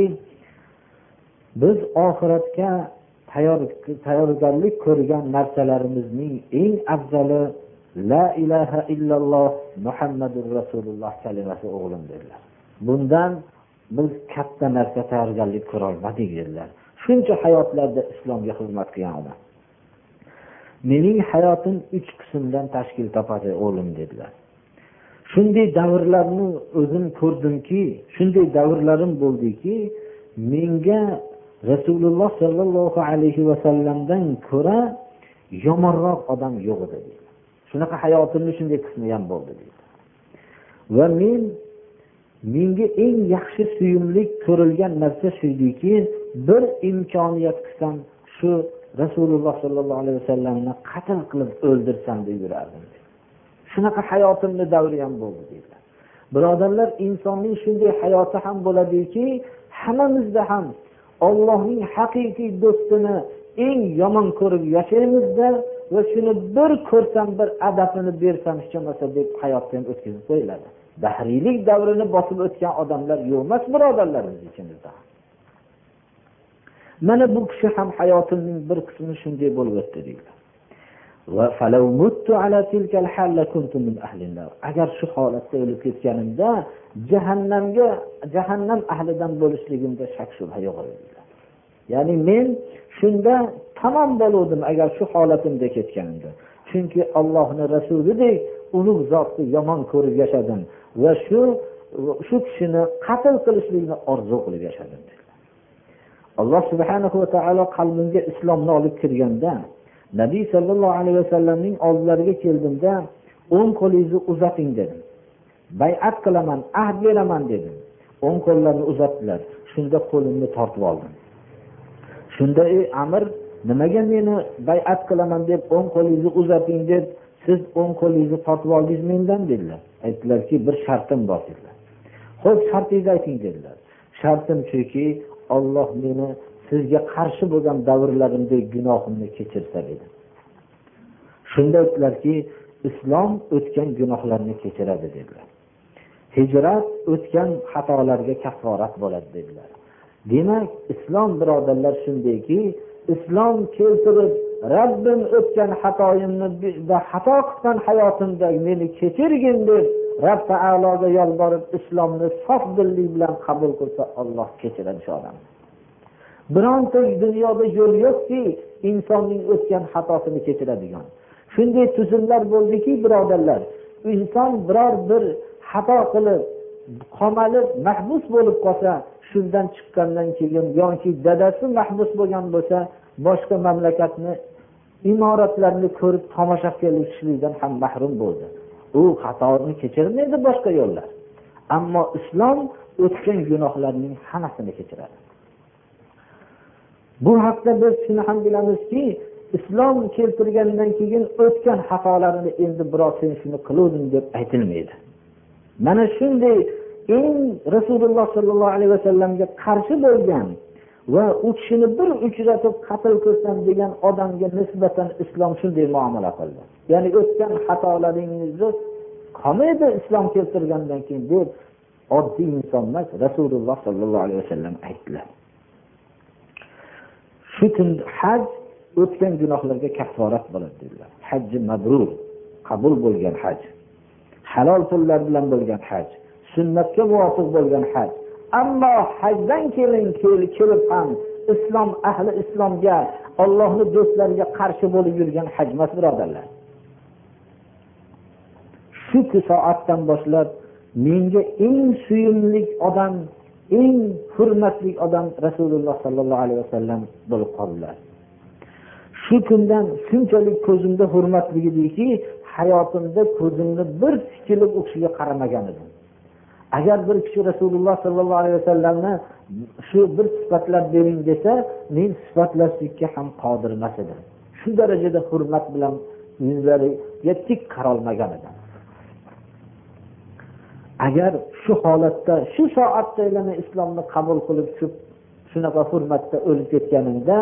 biz oxiratga tayyorgarlik ko'rgan narsalarimizning eng afzali la ilaha illalloh muhammadur rasululloh kalimasi o'g'lim dedilar. Bundan biz katta narsa tayyorgarlik ko'rolmadik dedilar. Shuncha hayotlarda islomga xizmat qilgan odam. Mening hayotim uch qismdan tashkil topadi o'g'lim dedilar. Shunday davrlarni o'zim ko'rdimki shunday davrlarim bo'ldiki menga rasululloh sollallohu alayhi vasallamdan ko'ra yomonroq odam yo'q edi. Shunaqa hayotimni shunday qismi ham bo'ldi deydi va men menga eng yaxshi suyumli ko'rilgan narsa shu ediki bir imkoniyat qilsam shu rasululloh sollallohu alayhi vasallamni qatl qilib o'ldirsam deb yurardim. Shunaqa hayotimni davri ham bo'ldi deydilar birodarlar insonning shunday hayoti ham bo'ladiki hammamizda ham ollohning haqiqiy do'stini eng yomon ko'rib yashaymizda va shuni bir ko'rsam bir adabini bersam hech bo'lmasa deb hayotni ham o'tkazib qo'yiladi. Dahriylik davrini bosib o'tgan odamlar yo'q emas birodarlarimiz ichimizda mana bu kishi ham hayotimning bir qismi shunday bo'lib o'tdi deydilar agar shu holatda o'lib ketganimda jahannamga jahannam ahlidan bo'lishligimda shak shubha yo'q edi ya'ni men shunda tamom bo'luvdim agar shu holatimda ketganimda. Chunki ollohni rasulidek ulug' zotni yomon ko'rib yashadim. Va shu shu kishini qatl qilishlikni orzu qilib yashadim alloh subhanahu va taolo qalbimga islomni olib kirganda nabiy sollallohu alayhi vasallamning oldilariga keldimda o'ng qo'lingizni uzating dedim. Bayat qilaman ahd beraman dedim. O'ng qo'llarini uzatdilar. Shunda qo'limni tortib oldim. Shunda ey amir nimaga meni bayat qilaman deb o'ng qo'lingizni uzating? deb siz o'ng qo'lingizni tortib oldingiz mendan dedilar. Aytdilarki bir shartim bor dedilar. Ho'p shartingizni ayting dedilar. Shartim shuki olloh meni sizga qarshi bo'lgan davrlarimda gunohimni kechirsa dedi. Shunda aytdilarki islom o'tgan gunohlarni kechiradi dedilar. Hijrat o'tgan xatolarga kafforat bo'ladi dedilar. Demak islom birodarlar shundayki islom keltirib robbim o'tgan xatoyimni xato qilgan hayotimda meni kechirgin deb rob taologa yolborib islomni sof dillik bilan qabul qilsa olloh kechiradi shu odamni bironta dunyoda yo'l yo'qki insonning o'tgan xatosini kechiradigan. Shunday tuzumlar bo'ldiki birodarlar inson biror bir xato qilib qamalib mahbus bo'lib qolsa shundan chiqqandan keyin yoki dadasi mahbus bo'lgan bo'lsa boshqa mamlakatni imoratlarni ko'rib tomosha qilishlikdan ham mahrum bo'ldi. U xatoni kechirmaydi boshqa yo'llar. Ammo islom o'tgan gunohlarning hammasini kechiradi. Bu haqda biz shuni ham bilamizki islom keltirgandan keyin o'tgan xatolarini endi birov sen shuni qiluvding deb aytilmaydi. Mana shunday eng rasululloh sollallohu alayhi vasallamga qarshi bo'lgan va u kishini bir uchratib qatl qilsam degan odamga nisbatan islom shunday muomala qildi. Ya'ni o'tgan xatolaringizni qolmaydi islom keltirgandan keyin deb oddiy inson emas rasululloh sollallohu alayhi vasallam aytdilar shu kun haj o'tgan gunohlarga kafforat bo'ladi dedilar. Hajji mabrur qabul bo'lgan haj halol pullar bilan bo'lgan haj sunnatga muvofiq bo'lgan haj ammo hajdan keyin kelib ham islom ahli islomga ollohni do'stlariga qarshi bo'lib yurgan haj emas birodarlar. Shu soatdan boshlab menga eng suyimli odam eng hurmatli odam rasululloh sollallohu alayhi vasallam bo'lib qoldilar. Shu kundan shunchalik ko'zimda hurmatli ediki hayotimda ko'zimni bir tikilib u kishiga qaramagan edim. Agar bir kishi rasululloh sollallohu alayhi vasallamni shu bir sifatlab bering desa men sifatlashlikka ham qodir emas edim. Shu darajada hurmat bilan yuzlariga tik qarolmagan edim. Agar shu holatda shu soatda islomni qabul qilib shu shunaqa hurmatda o'lib ketganimda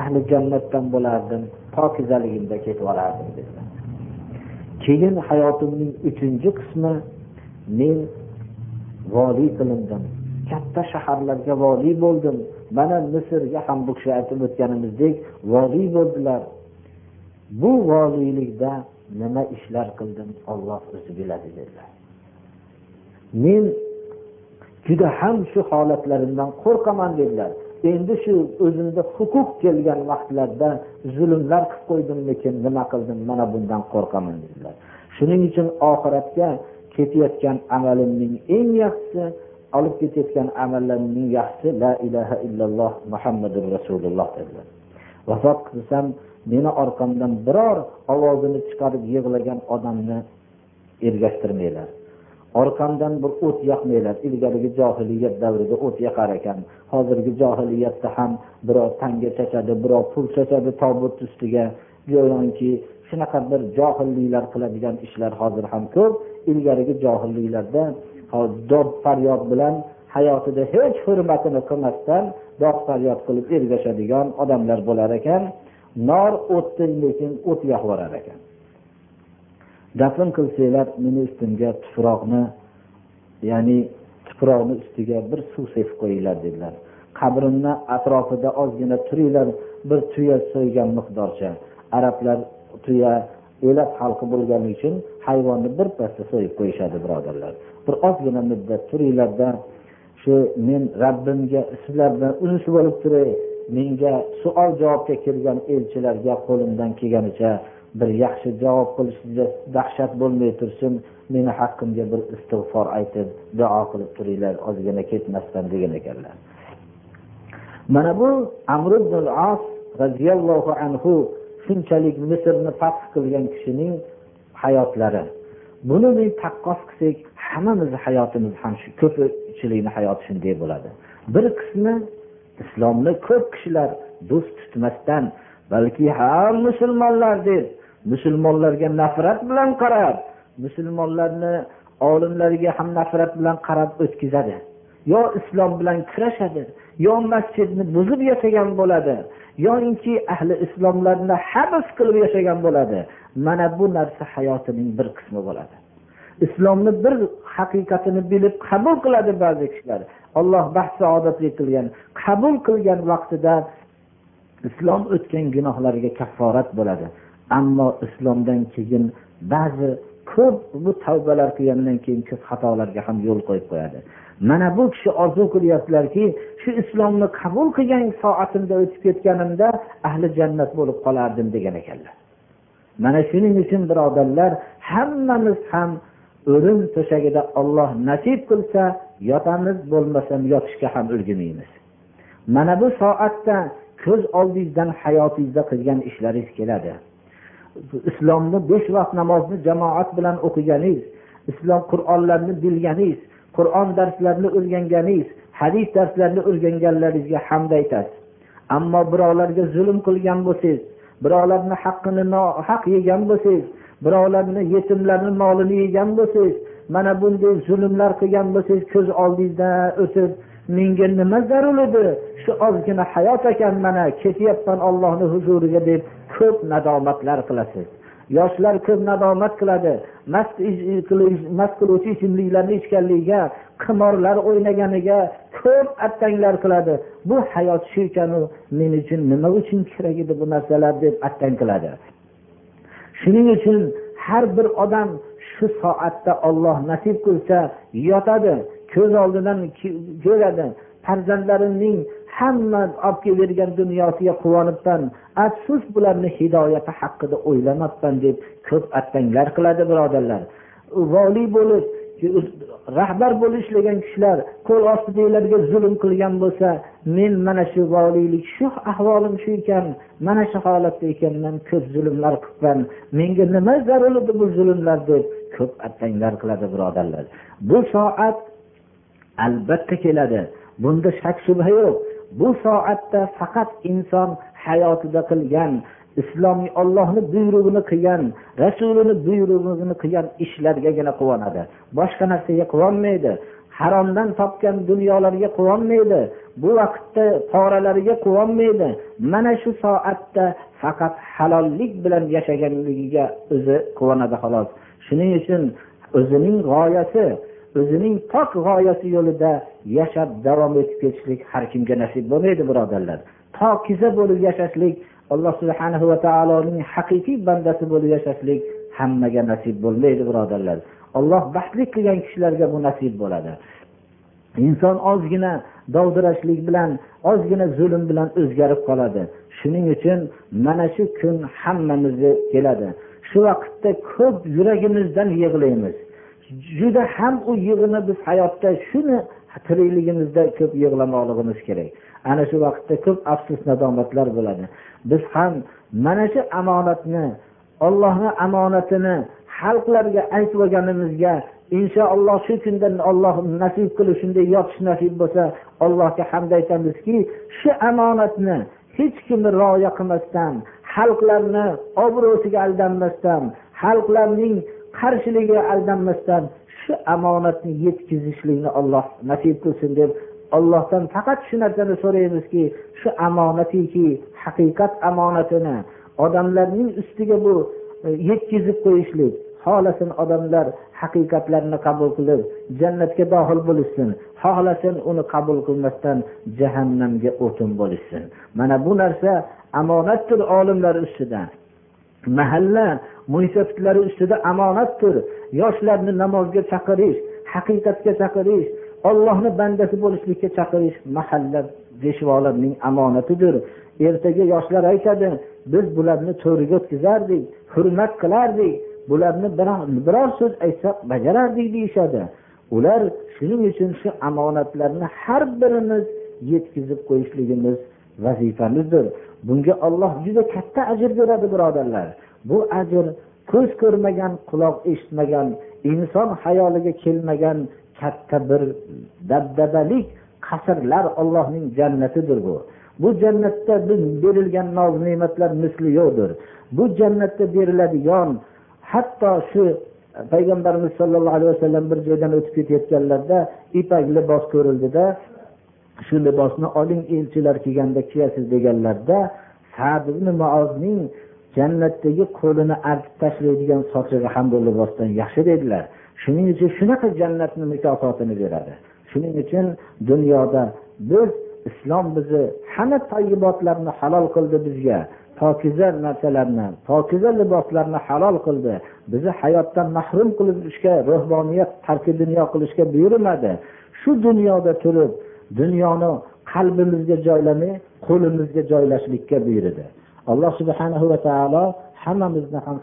ahli jannatdan bo'lardim pokizaligimda ketib yuborardim dedilar. Keyin hayotimning uchinchi qismi men voliy qilindim. Katta shaharlarga voliy bo'ldim. Mana misrga ham bu kishi aytib o'tganimizdek voliy bo'ldilar. Bu voliylikda nima ishlar qildim olloh o'zi biladi dedilar. Men juda ham shu holatlarimdan qo'rqaman dedilar. Endi shu o'zimda huquq kelgan vaqtlarda zulmlar qilib qo'ydimmikin nima qildim mana bundan qo'rqaman dedilar. Shuning uchun oxiratga ketayotgan amalimning eng yaxshisi olib ketayotgan amallarimning yaxshisi la ilaha illalloh muhammadu rasululloh dedilar. Vafot qilsam meni orqamdan biror ovozini chiqarib yig'lagan odamni ergashtirmanglar. Orqamdan bir o't yoqmanglar. Ilgarigi johiliyat davrida o't yoqar ekan. Hozirgi johiliyatda ham birov tanga chachadi birov pul chachadi tobut ustiga. Go'yoki shunaqa bir johilliklar qiladigan ishlar hozir ham ko'p. Ilgarigi johilliklarda dod faryod bilan hayotida hech hurmatini qilmasdan dod faryod qilib ergashadigan odamlar bo'lar ekan. Nor o'tdi lekin o't yoqib ekan. Dafn qilsanglar meni ustimga tuproqni ya'ni tuproqni ustiga bir suv sepib qo'yinglar dedilar. Qabrimni atrofida ozgina turinglar bir tuya so'ygan miqdorcha. Arablar tuya o'lat xalqi bo'lgani uchun hayvonni birpasda so'yib qo'yishadi birodarlar. Bir ozgina muddat turinglarda shu men rabbimga sizlar bilan uzishib olib turay menga savol javobga kirgan elchilarga qo'limdan kelganicha bir yaxshi javob qilishingizda dahshat bo'lmay tursin meni haqqimga bir istig'for aytib duo qilib turinglar ozgina ketmasdan degan ekanlar. Mana bu amr ibn as roziyallohu anhu shunchalik misrni fath qilgan kishining hayotlari. Buni men taqqos qilsak hammamizni hayotimiz ham shu ko'pchilikni hayoti shunday bo'ladi. Bir qismi islomni ko'p kishilar do'st tutmasdan balki ha musulmonlar deb musulmonlarga nafrat bilan qarab musulmonlarni olimlariga ham nafrat bilan qarab o'tkazadi. Yo islom bilan kurashadi yo masjidni buzib yashagan bo'ladi yoinki ahli islomlarni habs qilib yashagan bo'ladi. Mana bu narsa hayotining bir qismi bo'ladi. Islomni bir haqiqatini bilib qabul qiladi ba'zi kishilar. Alloh baxt saodatli qilgan qabul qilgan vaqtida islom o'tgan gunohlariga kafforat bo'ladi. Ammo islomdan keyin ba'zi ko'p bu tavbalar qilgandan keyin ko'p xatolarga ham yo'l qo'yib qo'yadi. Mana bu kishi orzu qilyaptilarki shu islomni qabul qilgan soatimda o'tib ketganimda ahli jannat bo'lib qolardim degan ekanlar. Mana shuning uchun birodarlar hammamiz ham o'lim to'shagida olloh nasib qilsa yotamiz bo'lmasam yotishga ham ulgurmaymiz. Mana bu soatda ko'z oldingizdan hayotingizda qilgan ishlaringiz keladi. Islomni besh vaqt namozni jamoat bilan o'qiganingiz islom qur'onlarni bilganingiz qur'on darslarini o'rganganingiz hadis darslarini o'rganganlaringizga hamd aytasiz. Ammo birovlarga zulm qilgan bo'lsangiz birovlarni haqqini nohaq yegan bo'lsangiz birovlarni yetimlarni molini yegan bo'lsangiz mana bunday zulmlar qilgan bo'lsangiz ko'z oldingizda o'tib menga nima zarur edi? Shu ozgina hayot ekan mana ketyapman ollohni huzuriga deb ko'p nadomatlar qilasiz. Yoshlar ko'p nadomat qiladi. Mast mast qiluvchi ichimliklarni ichganligiga qimorlar o'ynaganiga ko'p attanglar qiladi. Bu hayot shu ekanu men uchun nima uchun kerak edi bu narsalar deb attang qiladi. Shuning uchun har bir odam shu soatda olloh nasib qilsa yotadi ko'z oldidan ko'radi farzandlarimning hamma olib kelib bergan dunyosiga quvonibman. Afsus bularni hidoyati haqida o'ylamabman deb ko'p attanglar qiladi birodarlar. Voliy bo'lib rahbar bo'lib ishlagan kishilar qo'l ostidagilarga zulm qilgan bo'lsa men mana shu voliylik shu ahvolim shu ekan mana shu holatda ekanman ko'p zulmlar qilibman menga nima zarur edi bu zulmlar deb ko'p attanglar qiladi birodarlar. Bu soat albatta keladi bunda shak shubha yo'q. Bu soatda faqat inson hayotida qilgan islomiy ollohni buyrug'ini qilgan rasulini buyrug'ini qilgan ishlargagina quvonadi. Boshqa narsaga quvonmaydi. Haromdan topgan dunyolarga quvonmaydi. Bu vaqtda poralariga quvonmaydi. Mana shu soatda faqat halollik bilan yashaganligiga o'zi quvonadi xolos. Shuning uchun o'zining g'oyasi o'zining pok g'oyasi yo'lida yashab davom etib ketishlik har kimga nasib bo'lmaydi birodarlar. Pokiza bo'lib yashashlik alloh subhanahu va taoloning haqiqiy bandasi bo'lib yashashlik hammaga nasib bo'lmaydi birodarlar. Olloh baxtli qilgan kishilarga bu nasib bo'ladi. Inson ozgina dovdirashlik bilan ozgina zulm bilan o'zgarib qoladi. Shuning uchun mana shu kun hammamizga keladi. Shu vaqtda ko'p yuragimizdan yig'laymiz. Juda ham u yig'ini biz hayotda shuni tirikligimizda ko'p yig'lamoqligimiz kerak. Ana shu vaqtda ko'p afsus nadomatlar bo'ladi. Biz ham mana shu omonatni ollohni omonatini xalqlarga aytib olganimizga inshaalloh shu kunda olloh nasib qilib shunday yotish nasib bo'lsa allohga hamd aytamizki shu omonatni hech kimni rioya qilmasdan xalqlarni obro'siga aldanmasdan xalqlarning qarshiligiga aldanmasdan shu omonatni yetkazishlikni olloh nasib qilsin deb ollohdan faqat shu narsani so'raymizki shu omonatiki haqiqat omonatini odamlarning ustiga bu e, yetkazib qo'yishlik. Xohlasin odamlar haqiqatlarni qabul qilib jannatga dohil bo'lishsin. Xohlasin uni qabul qilmasdan jahannamga o'tin bo'lishsin. Mana bu narsa omonatdir olimlar ustida mahalla musifatlari ustida omonatdir yoshlarni namozga chaqirish haqiqatga chaqirish ollohni bandasi bo'lishlikka chaqirish mahalla peshvolarning omonatidir ertaga yoshlar aytadi biz bularni to'riga o'tkazardik hurmat qilardik. Bularni biror so'z aytsak bajarardik deyishadi. Ular shuning uchun shu omonatlarni har birimiz yetkazib qo'yishligimiz vazifamizdir. Bunga olloh juda katta ajr beradi birodarlar. Bu ajr ko'z ko'rmagan quloq eshitmagan inson hayoliga kelmagan katta bir dabdabalik qasrlar ollohning jannatidir bu. Bu jannatda biz berilgan noz ne'matlar misli yo'qdir. Bu jannatda beriladigan hatto shu payg'ambarimiz sollallohu alayhi vasallam bir joydan o'tib ketayotganlarida ipak libos ko'rildida shu libosni oling elchilar kelganda kiyasiz deganlarda sad ibn muozning jannatdagi qo'lini artib tashlaydigan sochiga ham bu libosdan yaxshi dedilar. Shuning uchun shunaqa jannatni mukofotini beradi. Shuning uchun dunyoda biz islom bizni hamma tayyibotlarni halol qildi bizga. Pokiza narsalarni pokiza liboslarni halol qildi. Bizni hayotdan mahrum qilishga ruhboniyat tarki dunyo qilishga buyurmadi. Shu dunyoda turib dunyoni qalbimizga joylamay qo'limizga joylashlikka buyurdi. Alloh subhanahu va taolo hammamizni ham